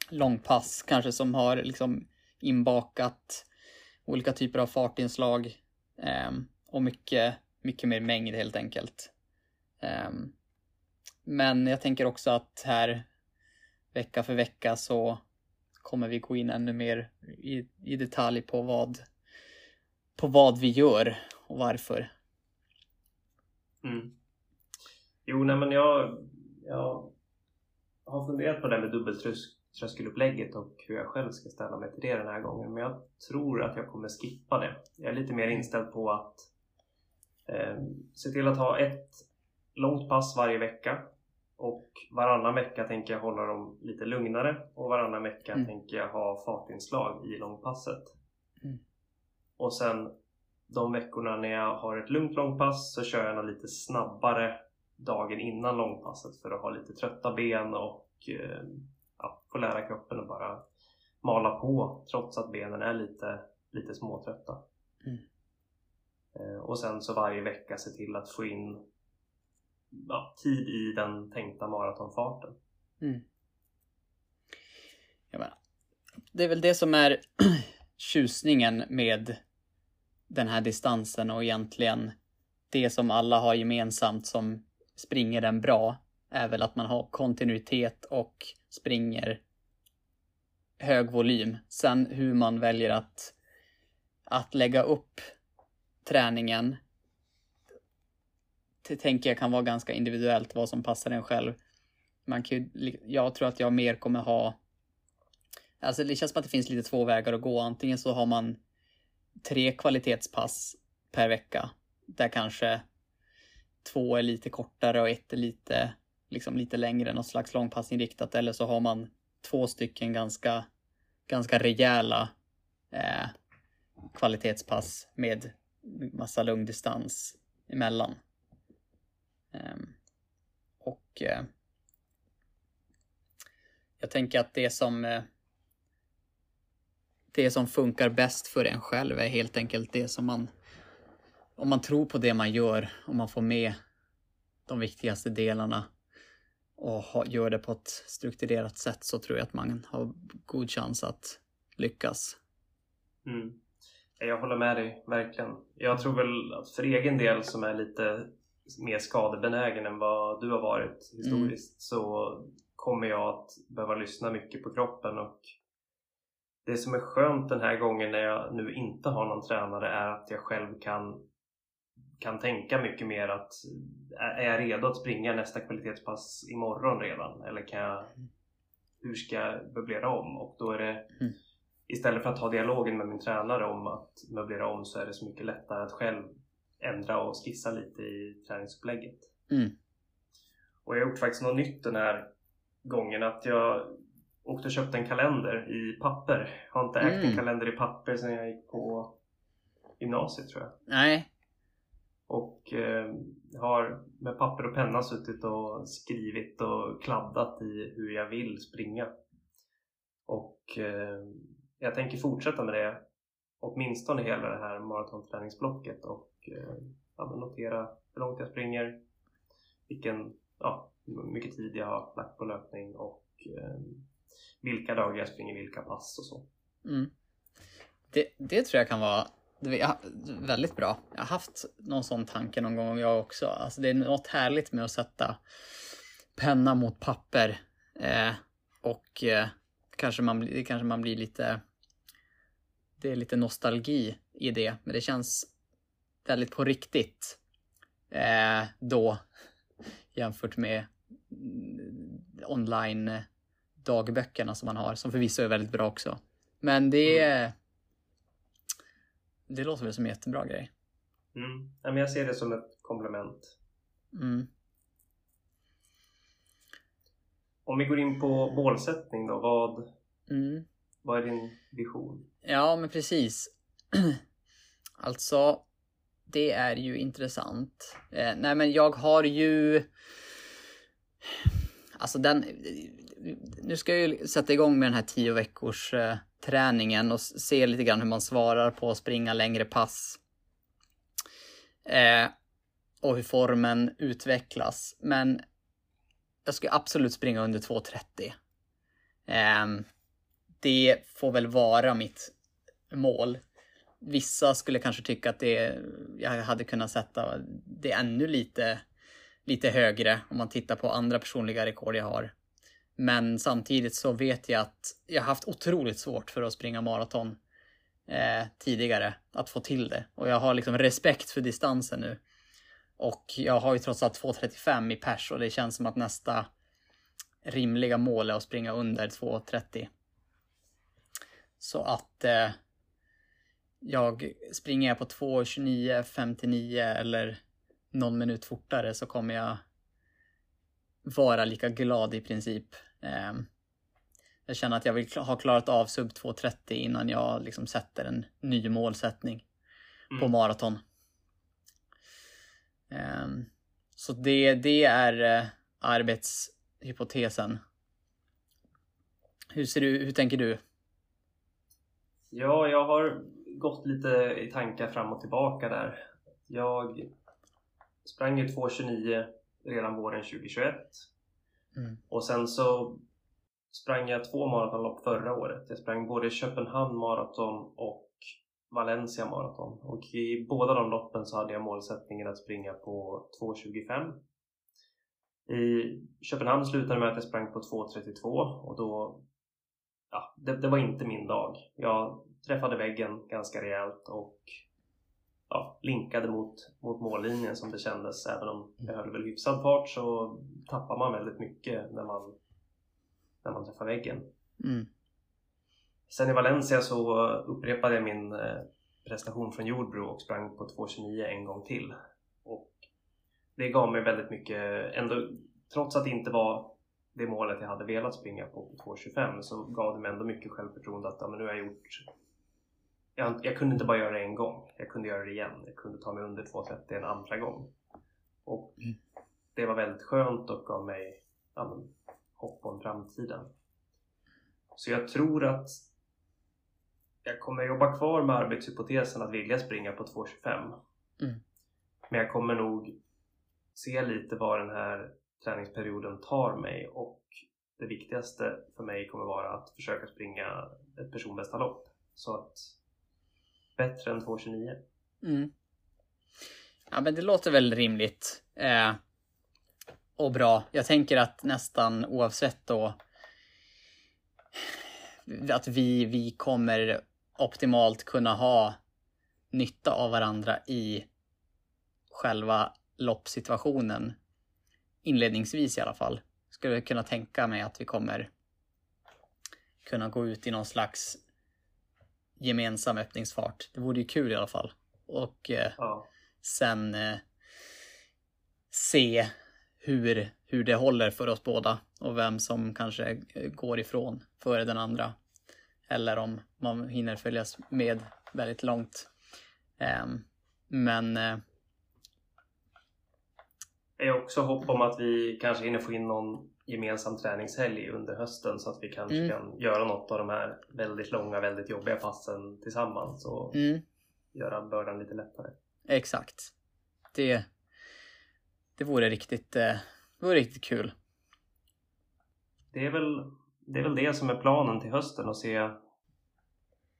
långpass kanske som har liksom inbakat olika typer av fartinslag eh, och mycket, mycket mer mängd helt enkelt. Eh, men jag tänker också att här vecka för vecka så kommer vi gå in ännu mer i, i detalj på vad, på vad vi gör och varför. Mm. Jo, nej men jag, jag har funderat på det med dubbeltröskelupplägget och hur jag själv ska ställa mig till det den här gången. Men jag tror att jag kommer skippa det. Jag är lite mer inställd på att eh, se till att ha ett långt pass varje vecka och varannan vecka tänker jag hålla dem lite lugnare och varannan vecka mm. tänker jag ha fartinslag i långpasset. Mm. Och sen de veckorna när jag har ett lugnt långpass så kör jag något lite snabbare dagen innan långpasset för att ha lite trötta ben och eh, ja, få lära kroppen att bara mala på trots att benen är lite, lite småtrötta. Mm. Eh, och sen så varje vecka se till att få in ja, tid i den tänkta maratonfarten. Mm. det är väl det som är tjusningen med den här distansen och egentligen det som alla har gemensamt som springer den bra är väl att man har kontinuitet och springer hög volym. Sen hur man väljer att, att lägga upp träningen tänker jag kan vara ganska individuellt vad som passar en själv. Man kan ju, jag tror att jag mer kommer ha Alltså det känns som att det finns lite två vägar att gå. Antingen så har man tre kvalitetspass per vecka. Där kanske två är lite kortare och ett är lite, liksom lite längre, något slags långpassinriktat. Eller så har man två stycken ganska, ganska rejäla eh, kvalitetspass med massa lugn distans emellan. Ehm, och eh, jag tänker att det som eh, det som funkar bäst för en själv är helt enkelt det som man om man tror på det man gör, om man får med de viktigaste delarna och gör det på ett strukturerat sätt så tror jag att man har god chans att lyckas. Mm. Jag håller med dig, verkligen. Jag tror väl att för egen del som är lite mer skadebenägen än vad du har varit historiskt mm. så kommer jag att behöva lyssna mycket på kroppen och det som är skönt den här gången när jag nu inte har någon tränare är att jag själv kan kan tänka mycket mer att är jag redo att springa nästa kvalitetspass imorgon redan eller kan jag hur ska jag möblera om? Och då är det mm. istället för att ha dialogen med min tränare om att möblera om så är det så mycket lättare att själv ändra och skissa lite i träningsupplägget. Mm. Och jag har gjort faktiskt något nytt den här gången att jag åkte och köpte en kalender i papper. Jag har inte ägt mm. en kalender i papper sedan jag gick på gymnasiet tror jag. Nej. Och eh, har med papper och penna suttit och skrivit och kladdat i hur jag vill springa. Och eh, jag tänker fortsätta med det åtminstone hela det här maratonträningsblocket och Eh, ja, notera hur långt jag springer, vilken, ja, hur mycket tid jag har lagt på löpning och eh, vilka dagar jag springer vilka pass och så. Mm. Det, det tror jag kan vara väldigt bra. Jag har haft någon sån tanke någon gång jag också. Alltså det är något härligt med att sätta penna mot papper. Eh, och eh, kanske man, det kanske man blir lite... Det är lite nostalgi i det, men det känns väldigt på riktigt eh, då jämfört med online dagböckerna som man har, som förvisso är väldigt bra också. Men det mm. Mm. Det låter väl som en jättebra grej. Mm. Ja, men jag ser det som ett komplement. Mm. Om vi går in på målsättning då, vad, mm. vad är din vision? Ja, men precis. alltså, det är ju intressant. Eh, nej, men jag har ju... Alltså den... Nu ska jag ju sätta igång med den här tio veckors eh, träningen och se lite grann hur man svarar på att springa längre pass. Eh, och hur formen utvecklas. Men jag ska absolut springa under 2.30. Eh, det får väl vara mitt mål. Vissa skulle kanske tycka att det, jag hade kunnat sätta det ännu lite, lite högre om man tittar på andra personliga rekord jag har. Men samtidigt så vet jag att jag har haft otroligt svårt för att springa maraton eh, tidigare, att få till det. Och jag har liksom respekt för distansen nu. Och jag har ju trots allt 2.35 i pers och det känns som att nästa rimliga mål är att springa under 2.30. Så att eh, jag springer jag på 2.29.59 eller någon minut fortare så kommer jag vara lika glad i princip. Ehm, jag känner att jag vill ha klarat av sub 2.30 innan jag liksom sätter en ny målsättning mm. på maraton. Ehm, så det, det är eh, arbetshypotesen. Hur, ser du, hur tänker du? Ja, jag har gått lite i tankar fram och tillbaka där. Jag sprang ju 2.29 redan våren 2021. Mm. Och sen så sprang jag två maratonlopp förra året. Jag sprang både Köpenhamn maraton och Valencia maraton. Och i båda de loppen så hade jag målsättningen att springa på 2.25. I Köpenhamn slutade med att jag sprang på 2.32 och då ja, det, det, var inte min dag. Jag träffade väggen ganska rejält och ja, linkade mot, mot mållinjen som det kändes. Även om jag höll väl hyfsad fart så tappar man väldigt mycket när man, när man träffar väggen. Mm. Sen i Valencia så upprepade jag min eh, prestation från Jordbro och sprang på 2.29 en gång till. Och det gav mig väldigt mycket, ändå, trots att det inte var det målet jag hade velat springa på, på 2.25 så gav det mig ändå mycket självförtroende att ja, men nu har jag gjort jag, jag, kunde inte bara göra det en gång, jag kunde göra det igen. Jag kunde ta mig under 2.30 en andra gång. Och Mm. det var väldigt skönt och gav mig ja, men, hopp om framtiden. Så jag tror att jag kommer jobba kvar med arbetshypotesen att vilja springa på 2.25. Mm. Men jag kommer nog se lite vad den här träningsperioden tar mig och det viktigaste för mig kommer vara att försöka springa ett personbästa lopp. Så att bättre än 2.29. Mm. Ja, men det låter väl rimligt. Eh, och bra. Jag tänker att nästan oavsett då att vi, vi kommer optimalt kunna ha nytta av varandra i själva loppsituationen. Inledningsvis i alla fall. Skulle jag kunna tänka mig att vi kommer kunna gå ut i någon slags gemensam öppningsfart. Det vore ju kul i alla fall. Och eh, Ja. sen eh, se hur, hur det håller för oss båda och vem som kanske eh, går ifrån före den andra. Eller om man hinner följas med väldigt långt. Ehm, men eh, Jag har också hopp om att vi kanske hinner få in någon gemensam träningshelg under hösten så att vi kanske Mm. kan göra något av de här väldigt långa, väldigt jobbiga passen tillsammans och mm, göra bördan lite lättare. exakt. Det, det vore riktigt, eh, det vore riktigt kul. Det är, väl, det är väl det som är planen till hösten och se,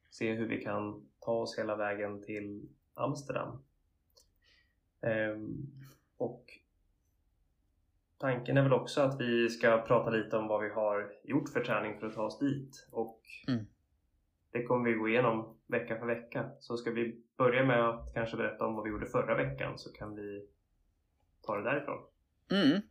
se hur vi kan ta oss hela vägen till Amsterdam. Ehm, och tanken är väl också att vi ska prata lite om vad vi har gjort för träning för att ta oss dit. Och Mm. det kommer vi gå igenom vecka för vecka. Så ska vi börja med att kanske berätta om vad vi gjorde förra veckan så kan vi ta det därifrån. Mm,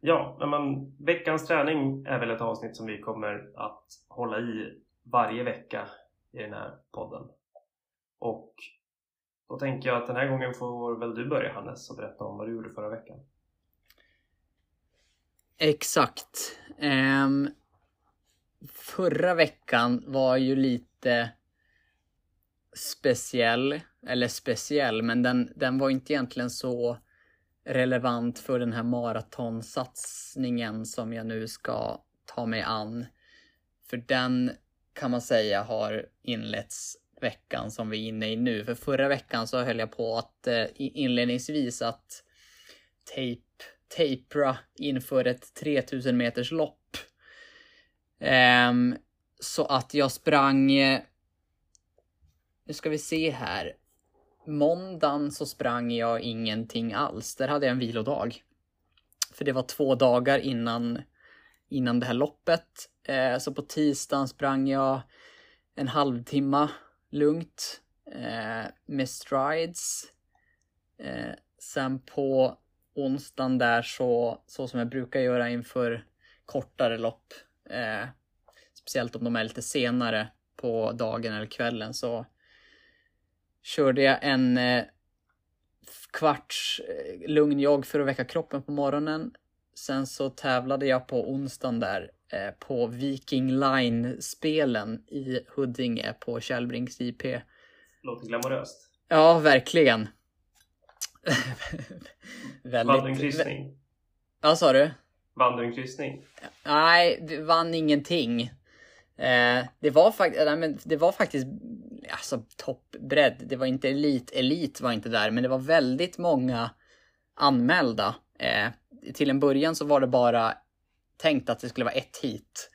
Ja, men veckans träning är väl ett avsnitt som vi kommer att hålla i varje vecka i den här podden. Och då tänker jag att den här gången får väl du börja Hannes och berätta om vad du gjorde förra veckan. Exakt. Um, förra veckan var ju lite speciell, eller speciell, men den, den var inte egentligen så relevant för den här maratonsatsningen som jag nu ska ta mig an. För den kan man säga har inletts veckan som vi är inne i nu. För förra veckan så höll jag på att eh, inledningsvis att tape, tapera inför ett 3000 meters lopp. Um, så att jag sprang... Eh, nu ska vi se här. Måndagen så sprang jag ingenting alls. Där hade jag en vilodag. För det var två dagar innan, innan det här loppet. Eh, så på tisdagen sprang jag en halvtimme lugnt eh, med strides. Eh, sen på onsdagen där så, så som jag brukar göra inför kortare lopp. Eh, speciellt om de är lite senare på dagen eller kvällen så körde jag en eh, kvarts eh, lugn jogg för att väcka kroppen på morgonen. Sen så tävlade jag på onsdagen där eh, på Viking Line-spelen i Huddinge på Källbrinks IP. Låter glamoröst. Ja, verkligen. Vann du en Väldigt... kryssning? Vad sa du? Vann du en kryssning? Nej, vi vann ingenting. Eh, det, var fakt- nej, men det var faktiskt alltså, toppbredd. Det var inte elit. Elit var inte där, men det var väldigt många anmälda. Eh, till en början så var det bara tänkt att det skulle vara ett hit.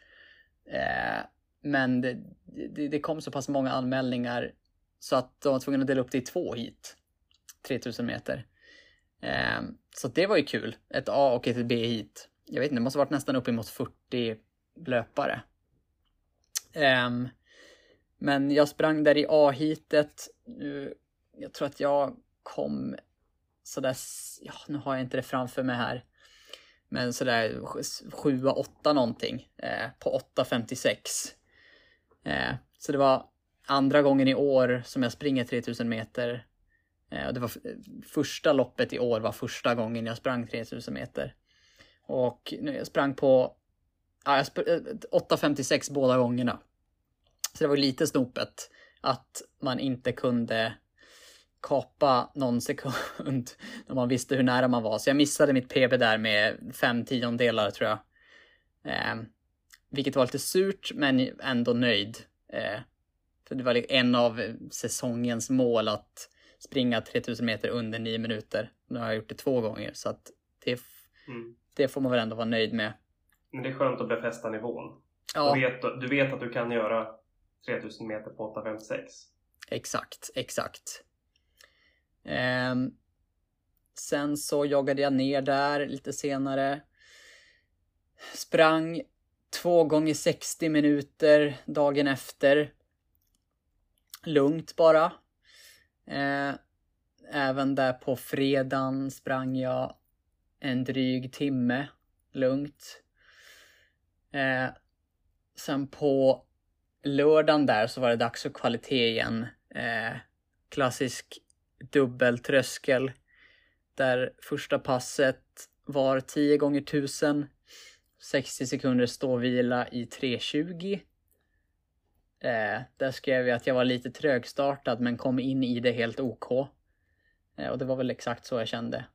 Eh, men det, det, det kom så pass många anmälningar så att de var tvungna att dela upp det i två hit. 3000 meter. Eh, så det var ju kul. Ett A och ett B-hit. Jag vet inte, det måste ha varit nästan uppemot 40 löpare. Eh, men jag sprang där i A-hitet. Jag tror att jag kom sådär, ja nu har jag inte det framför mig här. Men sådär 7 8 någonting eh, på 8.56. Eh, så det var andra gången i år som jag springer 3000 meter Eh, och det var första loppet i år var första gången jag sprang 3000 meter. Och jag sprang på ja, 8.56 eh, båda gångerna. Så det var lite snopet att man inte kunde kapa någon sekund när man visste hur nära man var. Så jag missade mitt PB där med fem tiondelar tror jag. Eh, vilket var lite surt men ändå nöjd. Eh, för det var en av säsongens mål att springa 3000 meter under 9 minuter. Nu har jag gjort det två gånger så att det, mm. det får man väl ändå vara nöjd med. Men det är skönt att befästa nivån. Ja. Du, vet, du vet att du kan göra 3000 meter på 8.56. Exakt, exakt. Eh, sen så joggade jag ner där lite senare. Sprang två gånger 60 minuter dagen efter. Lugnt bara. Eh, även där på fredagen sprang jag en dryg timme lugnt. Eh, sen på lördagen där så var det dags för kvalitet igen. Eh, klassisk dubbeltröskel. Där första passet var 10 gånger 1000 60 sekunder ståvila i 3.20. Eh, där skrev jag att jag var lite trögstartad men kom in i det helt OK. Eh, och det var väl exakt så jag kände.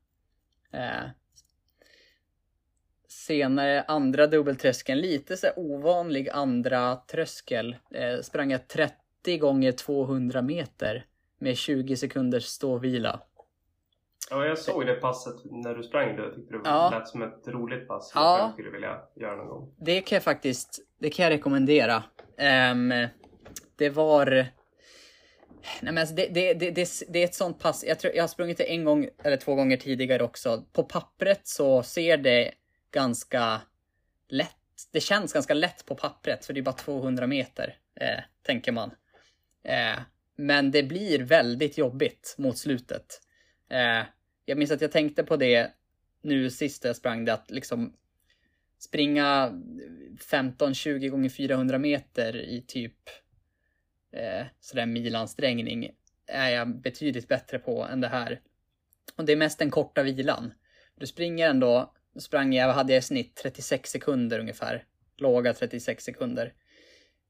Eh, senare andra dubbeltröskeln, lite så ovanlig andra tröskel. Eh, sprang jag 30 gånger 200 meter med 20 sekunders ståvila. Ja, jag såg det passet när du sprang det. Jag tyckte det ja. lät som ett roligt pass som ja. jag skulle vilja göra någon gång. Det kan jag faktiskt det kan jag rekommendera. Um, det var... Nej men alltså det, det, det, det, är ett sånt pass. Jag, tror, jag har sprungit det en gång eller två gånger tidigare också. På pappret så ser det ganska lätt. Det känns ganska lätt på pappret för det är bara 200 meter, eh, tänker man. Eh, men det blir väldigt jobbigt mot slutet. Eh, jag minns att jag tänkte på det nu sist jag sprang det att liksom springa 15-20 gånger 400 meter i typ eh, sådär milansträngning är jag betydligt bättre på än det här. Och det är mest den korta vilan. Du springer ändå, sprang jag, hade jag i snitt 36 sekunder ungefär. Låga 36 sekunder.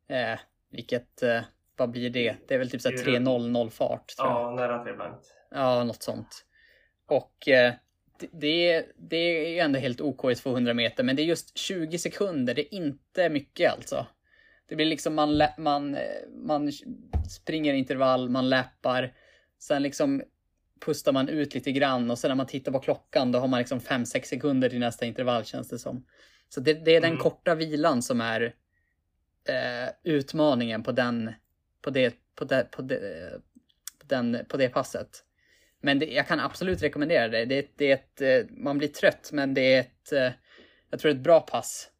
Eh, vilket, eh, vad blir det? Det är väl typ 3.00 fart. Ja, nära 3 blankt. Ja, något sånt. Och eh, det, det är ändå helt OK i 200 meter, men det är just 20 sekunder, det är inte mycket alltså. Det blir liksom man, man, man springer intervall, man läppar, sen liksom pustar man ut lite grann och sen när man tittar på klockan då har man liksom 5-6 sekunder till nästa intervall känns det som. Så det, det är den mm. korta vilan som är eh, utmaningen på den, på det, på det, på det, på den, på det passet. Men det, jag kan absolut rekommendera det. Det, det är ett, eh, man blir trött, men det är ett, eh, jag tror ett bra pass.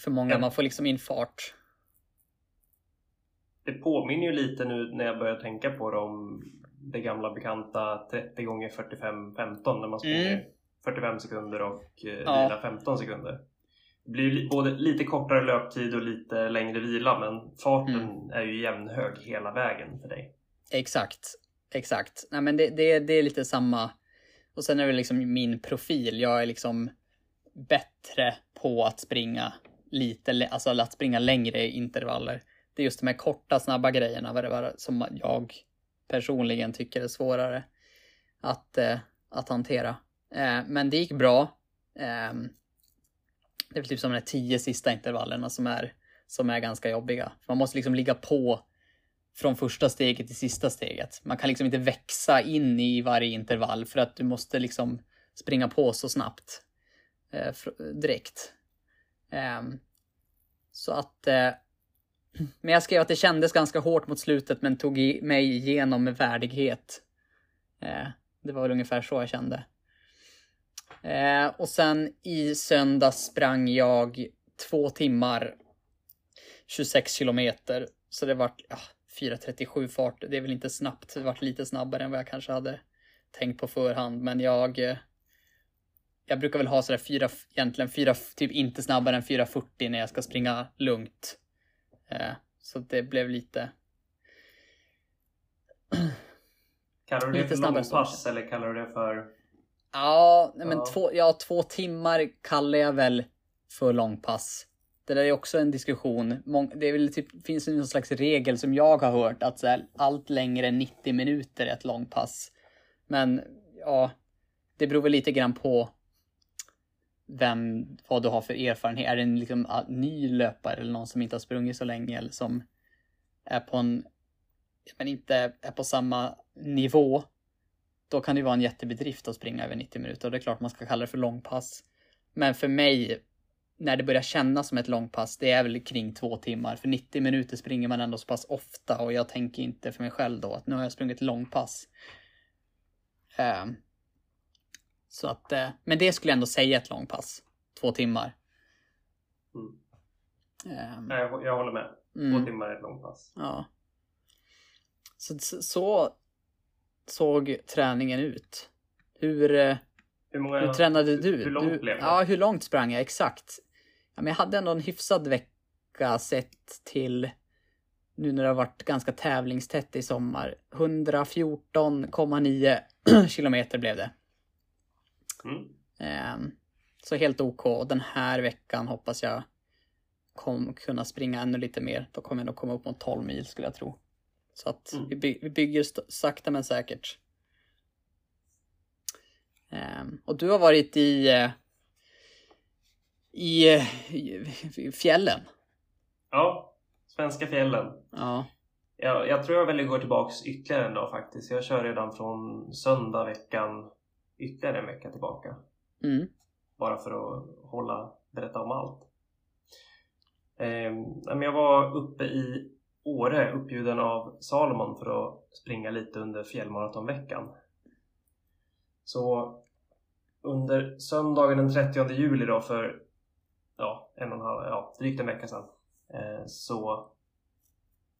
För många, man får liksom in fart. Det påminner ju lite nu när jag börjar tänka på det om det gamla bekanta 30 gånger 45 15 när man springer mm. 45 sekunder och eh, ja. vila 15 sekunder. Det blir både lite kortare löptid och lite längre vila men farten mm. är ju jämnhög hela vägen för dig. Exakt. Exakt. Nej, men det, det, det är lite samma. Och sen är det liksom min profil. Jag är liksom bättre på att springa lite, alltså att springa längre intervaller. Det är just de här korta, snabba grejerna vad det var, som jag personligen tycker är svårare att, eh, att hantera. Eh, men det gick bra. Eh, det är väl typ som de tio sista intervallerna som är, som är ganska jobbiga. Man måste liksom ligga på från första steget till sista steget. Man kan liksom inte växa in i varje intervall för att du måste liksom springa på så snabbt eh, direkt. Eh, så att... Eh, men jag skrev att det kändes ganska hårt mot slutet men tog i, mig igenom med värdighet. Eh, det var väl ungefär så jag kände. Eh, och sen i söndags sprang jag två timmar 26 kilometer. Så det var ja, 4.37 fart. Det är väl inte snabbt. Det varit lite snabbare än vad jag kanske hade tänkt på förhand. Men jag... Eh, jag brukar väl ha sådär fyra, egentligen fyra, typ inte snabbare än 4.40 när jag ska springa lugnt. Eh, så det blev lite... Kallar du det Lite för långpass eller kallar du det för... Ja, men Ja. Två, ja, två timmar kallar jag väl för långpass. Det där är också en diskussion. Det är väl typ, finns någon slags regel som jag har hört att så här, allt längre än 90 minuter är ett långpass. Men ja, det beror väl lite grann på vem, vad du har för erfarenhet. Är det en liksom, ny löpare eller någon som inte har sprungit så länge eller som är på en, men inte är på samma nivå då kan det ju vara en jättebedrift att springa över 90 minuter och det är klart man ska kalla det för långpass. Men för mig, när det börjar kännas som ett långpass, det är väl kring två timmar. För 90 minuter springer man ändå så pass ofta och jag tänker inte för mig själv då att nu har jag sprungit långpass. Ehm, så att, eh, men det skulle jag ändå säga ett långpass. Två timmar. Mm. Nej, jag, jag håller med. Två mm. timmar är ett långpass. Ja. Så såg träningen ut. Hur, eh, Hur många... hur tränade du? Hur långt du, blev det? Ja, hur långt sprang jag? Exakt. Ja, men jag hade ändå en hyfsad vecka sett till nu när det har varit ganska tävlingstätt i sommar. 114,9 kilometer blev det. Mm. Ehm, så helt OK. Och den här veckan hoppas jag kom, kunna springa ännu lite mer. Då kommer jag nog komma upp mot 12 mil skulle jag tro. Så att Mm. vi, by, vi bygger sakta men säkert. Ehm, och du har varit i, eh, i, i fjällen. Ja, svenska fjällen. Ja. Jag, jag tror jag väljer att gå tillbaks ytterligare en dag faktiskt. Jag kör redan från söndag veckan ytterligare en vecka tillbaka. Mm. Bara för att hålla, berätta om allt. Men jag var uppe i Åre uppbjuden av Salomon för att springa lite under fjällmaratonveckan. Så under söndagen den 30 juli då för ja, en och en halv, ja, drygt en vecka sedan eh, så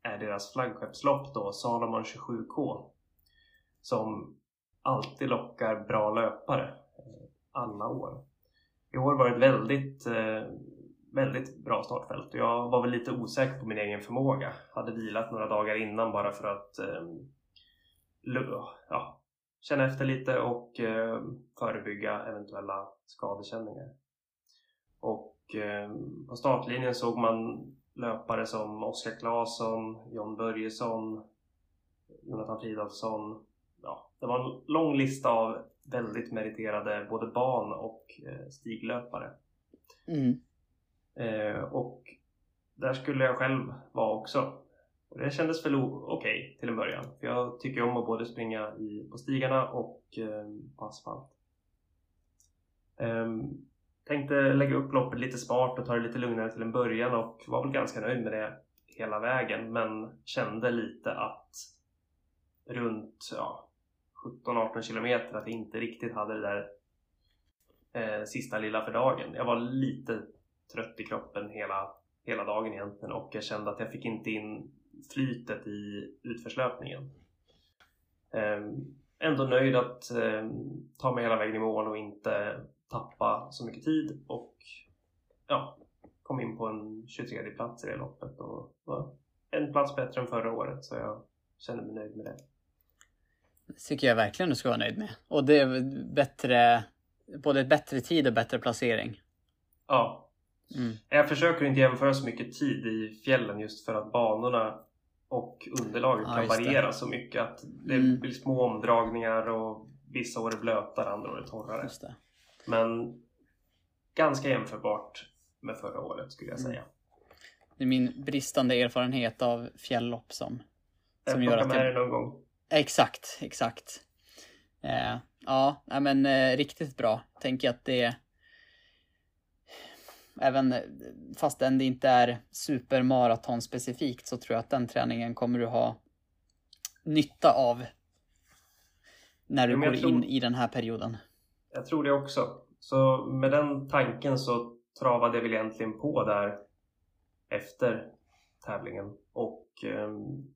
är deras flaggskeppslopp då Salomon 27K som alltid lockar bra löpare eh, alla år. I år var det ett väldigt, eh, väldigt bra startfält och jag var väl lite osäker på min egen förmåga. Hade vilat några dagar innan bara för att eh, ja, känna efter lite och eh, förebygga eventuella skadekänningar. Och eh, på startlinjen såg man löpare som Oskar Claesson, John Börjesson, Jonathan Fridolfsson. Ja, det var en lång lista av väldigt meriterade både ban och eh, stiglöpare. Mm. Eh, och där skulle jag själv vara också. Och det kändes väl okej okej till en början. För jag tycker om att både springa i, på stigarna och eh, på asfalt. Eh, tänkte lägga upp loppet lite smart och ta det lite lugnare till en början och var väl ganska nöjd med det hela vägen. Men kände lite att runt ja, 17-18 kilometer att jag inte riktigt hade det där eh, sista lilla för dagen. Jag var lite trött i kroppen hela, hela dagen egentligen och jag kände att jag fick inte in flytet i utförslöpningen. Ehm, ändå nöjd att ehm, ta mig hela vägen i mål och inte tappa så mycket tid och ja, kom in på en 23 plats i det loppet och var en plats bättre än förra året så jag kände mig nöjd med det. Det tycker jag verkligen du ska vara nöjd med. Och det är bättre, både bättre tid och bättre placering. Ja, Mm. Jag försöker inte jämföra så mycket tid i fjällen just för att banorna och underlaget Ja, kan just det. variera så mycket att det Mm. blir små omdragningar och vissa år är blötare, andra år är torrare. Men ganska jämförbart med förra året skulle jag Mm. säga. Det är min bristande erfarenhet av fjälllopp som, Jag som gör plockar att jag... någon gång. Exakt, exakt. Eh, ja, men eh, riktigt bra. Tänker att det Även eh, fastän det inte är supermaraton specifikt så tror jag att den träningen kommer du ha nytta av när du går tror- in i den här perioden. Jag tror det också. Så med den tanken så travade jag väl egentligen på där efter tävlingen och ehm,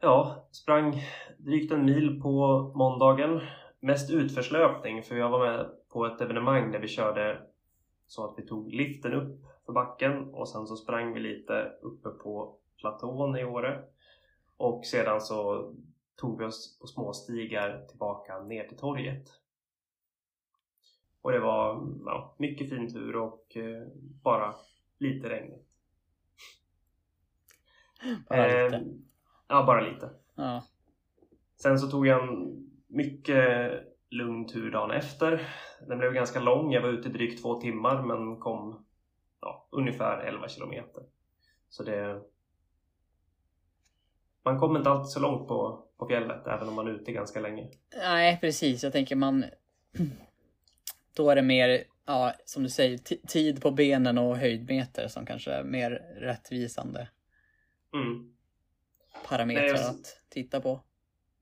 ja, sprang drygt en mil på måndagen. Mest utförslöpning för jag var med på ett evenemang där vi körde så att vi tog liften upp för backen och sen så sprang vi lite uppe på platån i Åre. Och sedan så tog vi oss på småstigar tillbaka ner till torget. Och det var ja, mycket fin tur och eh, bara lite regnigt. Bara lite. Eh, ja, bara lite. Ja. Sen så tog jag en mycket lugn tur dagen efter. Den blev ganska lång. Jag var ute drygt två timmar men kom ja, ungefär 11 kilometer. Så det... Man kommer inte alltid så långt på, på fjället även om man är ute ganska länge. Nej, precis. Jag tänker man... Då är det mer, ja, som du säger, ti- tid på benen och höjdmeter som kanske är mer rättvisande Mm. parametrar Nej, jag- att titta på.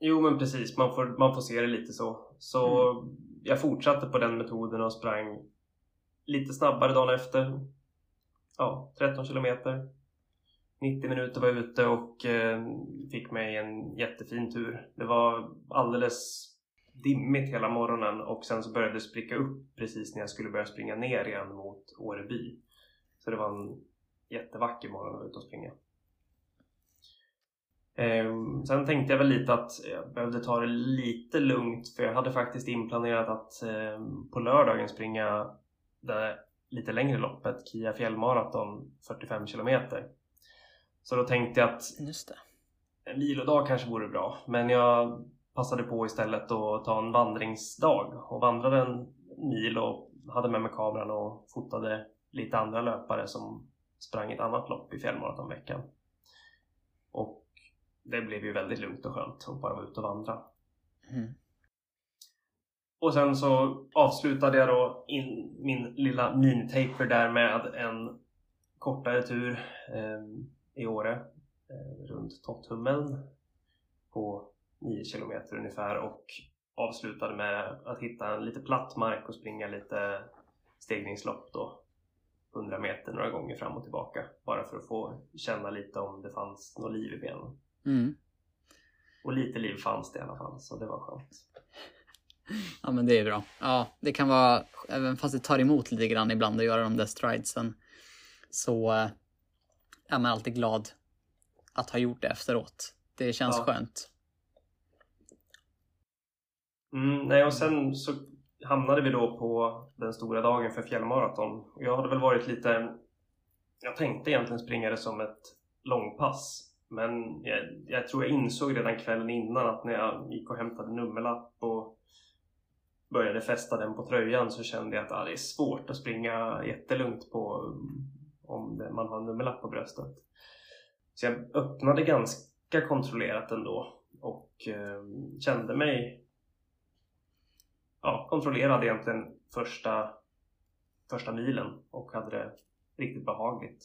Jo men precis, man får, man får se det lite så. Så jag fortsatte på den metoden och sprang lite snabbare dagen efter. Ja, 13 kilometer. 90 minuter var jag ute och eh, fick mig en jättefin tur. Det var alldeles dimmigt hela morgonen och sen så började det spricka upp precis när jag skulle börja springa ner igen mot Åreby. Så det var en jättevacker morgon att vara ute och springa. Ehm, sen tänkte jag väl lite att jag behövde ta det lite lugnt för jag hade faktiskt inplanerat att ehm, på lördagen springa det lite längre loppet, Kia fjällmaraton 45 kilometer. Så då tänkte jag att en vilodag kanske vore bra men jag passade på istället att ta en vandringsdag och vandrade en mil och hade med mig kameran och fotade lite andra löpare som sprang ett annat lopp i fjällmaratonveckan. Det blev ju väldigt lugnt och skönt att bara vara ute och vandra. Mm. Och sen så avslutade jag då in min lilla minitaper där med en kortare tur eh, i Åre eh, runt Totthummeln på 9 kilometer ungefär och avslutade med att hitta en lite platt mark och springa lite stegningslopp då 100 meter några gånger fram och tillbaka bara för att få känna lite om det fanns något liv i benen. Mm. Och lite liv fanns det i alla fall så det var skönt. Ja, men det är bra. Ja, det kan vara, även fast det tar emot lite grann ibland att göra de där stridesen, så eh, är man alltid glad att ha gjort det efteråt. Det känns Ja. skönt. Mm, nej, och sen så hamnade vi då på den stora dagen för fjällmaraton. Och Jag hade väl varit lite... Jag tänkte egentligen springa det som ett långpass. Men jag, jag tror jag insåg redan kvällen innan att när jag gick och hämtade nummerlapp och började fästa den på tröjan så kände jag att ah, det är svårt att springa jättelugnt på om det, man har en nummerlapp på bröstet. Så jag öppnade ganska kontrollerat ändå och eh, kände mig ja, kontrollerad egentligen första, första milen och hade det riktigt behagligt.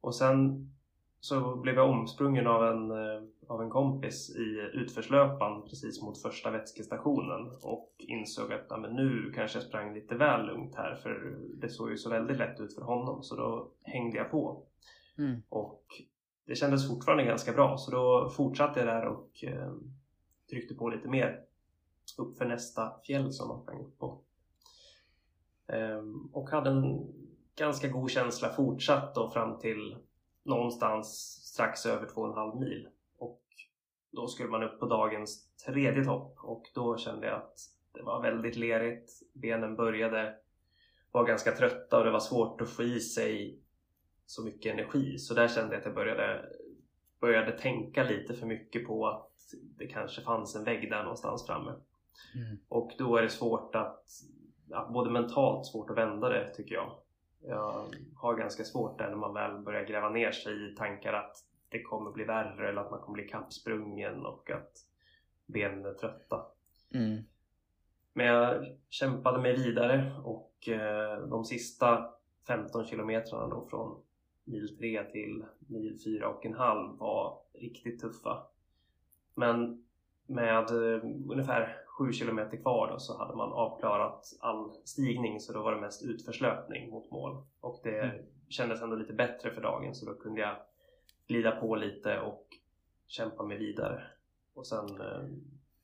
Och sen så blev jag omsprungen av en, eh, av en kompis i utförslöpan precis mot första vätskestationen och insåg att ja, men nu kanske jag sprang lite väl lugnt här för det såg ju så väldigt lätt ut för honom så då hängde jag på. Mm. Och det kändes fortfarande ganska bra så då fortsatte jag där och eh, tryckte på lite mer upp för nästa fjäll som man sprang upp på. Ehm, och hade en ganska god känsla fortsatt då fram till någonstans strax över 2,5 mil. Och då skulle man upp på dagens tredje topp och då kände jag att det var väldigt lerigt. Benen började vara ganska trötta och det var svårt att få i sig så mycket energi. Så där kände jag att jag började, började tänka lite för mycket på att det kanske fanns en vägg där någonstans framme. Mm. Och då är det svårt att, ja, både mentalt svårt att vända det tycker jag. Jag har ganska svårt där när man väl börjar gräva ner sig i tankar att det kommer bli värre eller att man kommer bli kappsprungen och att benen är trötta. Mm. Men jag kämpade mig vidare och eh, de sista 15 kilometrarna då från mil 3 till mil 4 och en halv var riktigt tuffa. Men med eh, ungefär 7 kilometer kvar då så hade man avklarat all stigning så då var det mest utförslöpning mot mål. Och det Mm. kändes ändå lite bättre för dagen så då kunde jag glida på lite och kämpa mig vidare. Och sen eh,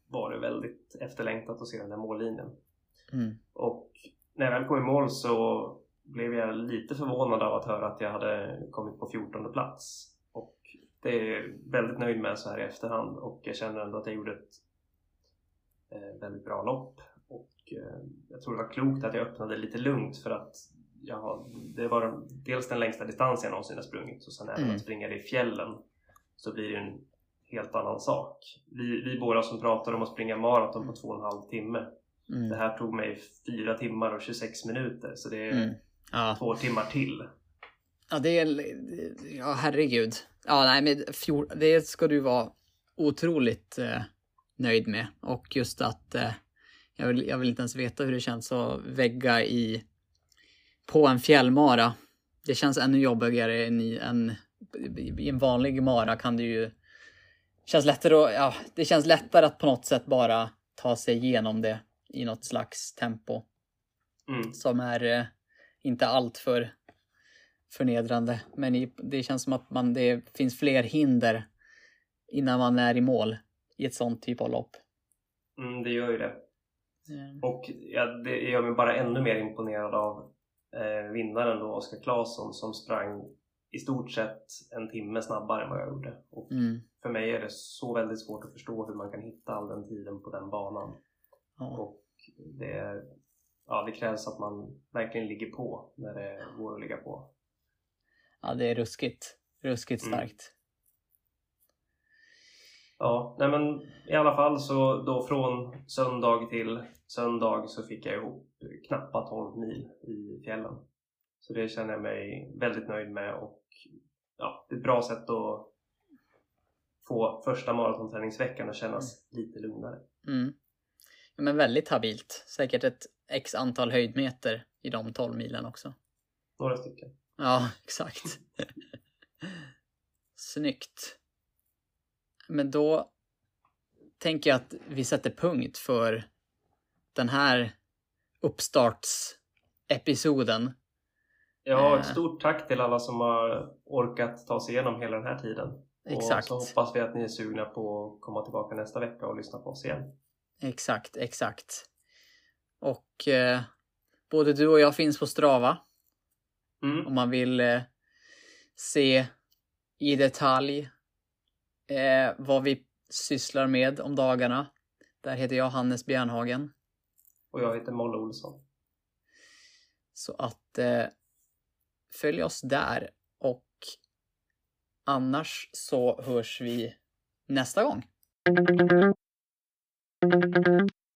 var det väldigt efterlängtat att se den där mållinjen. Mm. Och när jag väl kom i mål så blev jag lite förvånad av att höra att jag hade kommit på 14 plats. Och det är jag väldigt nöjd med så här i efterhand och jag känner ändå att jag gjorde ett väldigt bra lopp. Och eh, jag tror det var klokt att jag öppnade lite lugnt för att jag har, det var dels den längsta distans jag någonsin har sprungit och sen även Mm. att springa det i fjällen så blir det en helt annan sak. Vi, vi båda som pratar om att springa maraton på två och en halv timme. Det Mm. här tog mig fyra timmar och 26 minuter så det är Mm. Ja. två timmar till. Ja, det är... Ja, herregud. Ja, nej, men fjol, det ska du vara otroligt eh, nöjd med. Och just att eh, jag, vill, jag vill inte ens veta hur det känns att vägga i på en fjällmara. Det känns ännu jobbigare än i en, i en vanlig mara kan det ju känns lättare att, ja, det känns lättare att på något sätt bara ta sig igenom det i något slags tempo Mm. som är eh, inte allt för förnedrande. Men i, det känns som att man, det finns fler hinder innan man är i mål i ett sånt typ av lopp. Mm, det gör ju det. Eh, Och ja, det gör mig bara ännu mer imponerad av eh, vinnaren då, Oskar Claesson som sprang i stort sett en timme snabbare än vad jag gjorde. Och Mm, för mig är det så väldigt svårt att förstå hur man kan hitta all den tiden på den banan. ja. Och det, är, ja, det krävs att man verkligen ligger på när det går att ligga på. ja, det är ruskigt. Ruskigt Mm. starkt. Ja, nej men i alla fall så då från söndag till söndag så fick jag ihop knappa 12 mil i fjällen. Så det känner jag mig väldigt nöjd med och ja, det är ett bra sätt att få första maratonträningsveckan att kännas lite lugnare. Mm. Ja, men väldigt habilt. Säkert ett x antal höjdmeter i de 12 milen också. Några stycken. Ja, exakt. Snyggt. Men då tänker jag att vi sätter punkt för den här uppstartsepisoden. Ja, Eh. ett stort tack till alla som har orkat ta sig igenom hela den här tiden. Exakt. Och så hoppas vi att ni är sugna på att komma tillbaka nästa vecka och lyssna på oss igen. Exakt, exakt. Och eh, både du och jag finns på Strava Mm. om man vill eh, se i detalj eh, vad vi sysslar med om dagarna. Där heter jag Hannes Bjärnhagen. Och jag heter Molle Olsson. Så att eh, följ oss där och annars så hörs vi nästa gång.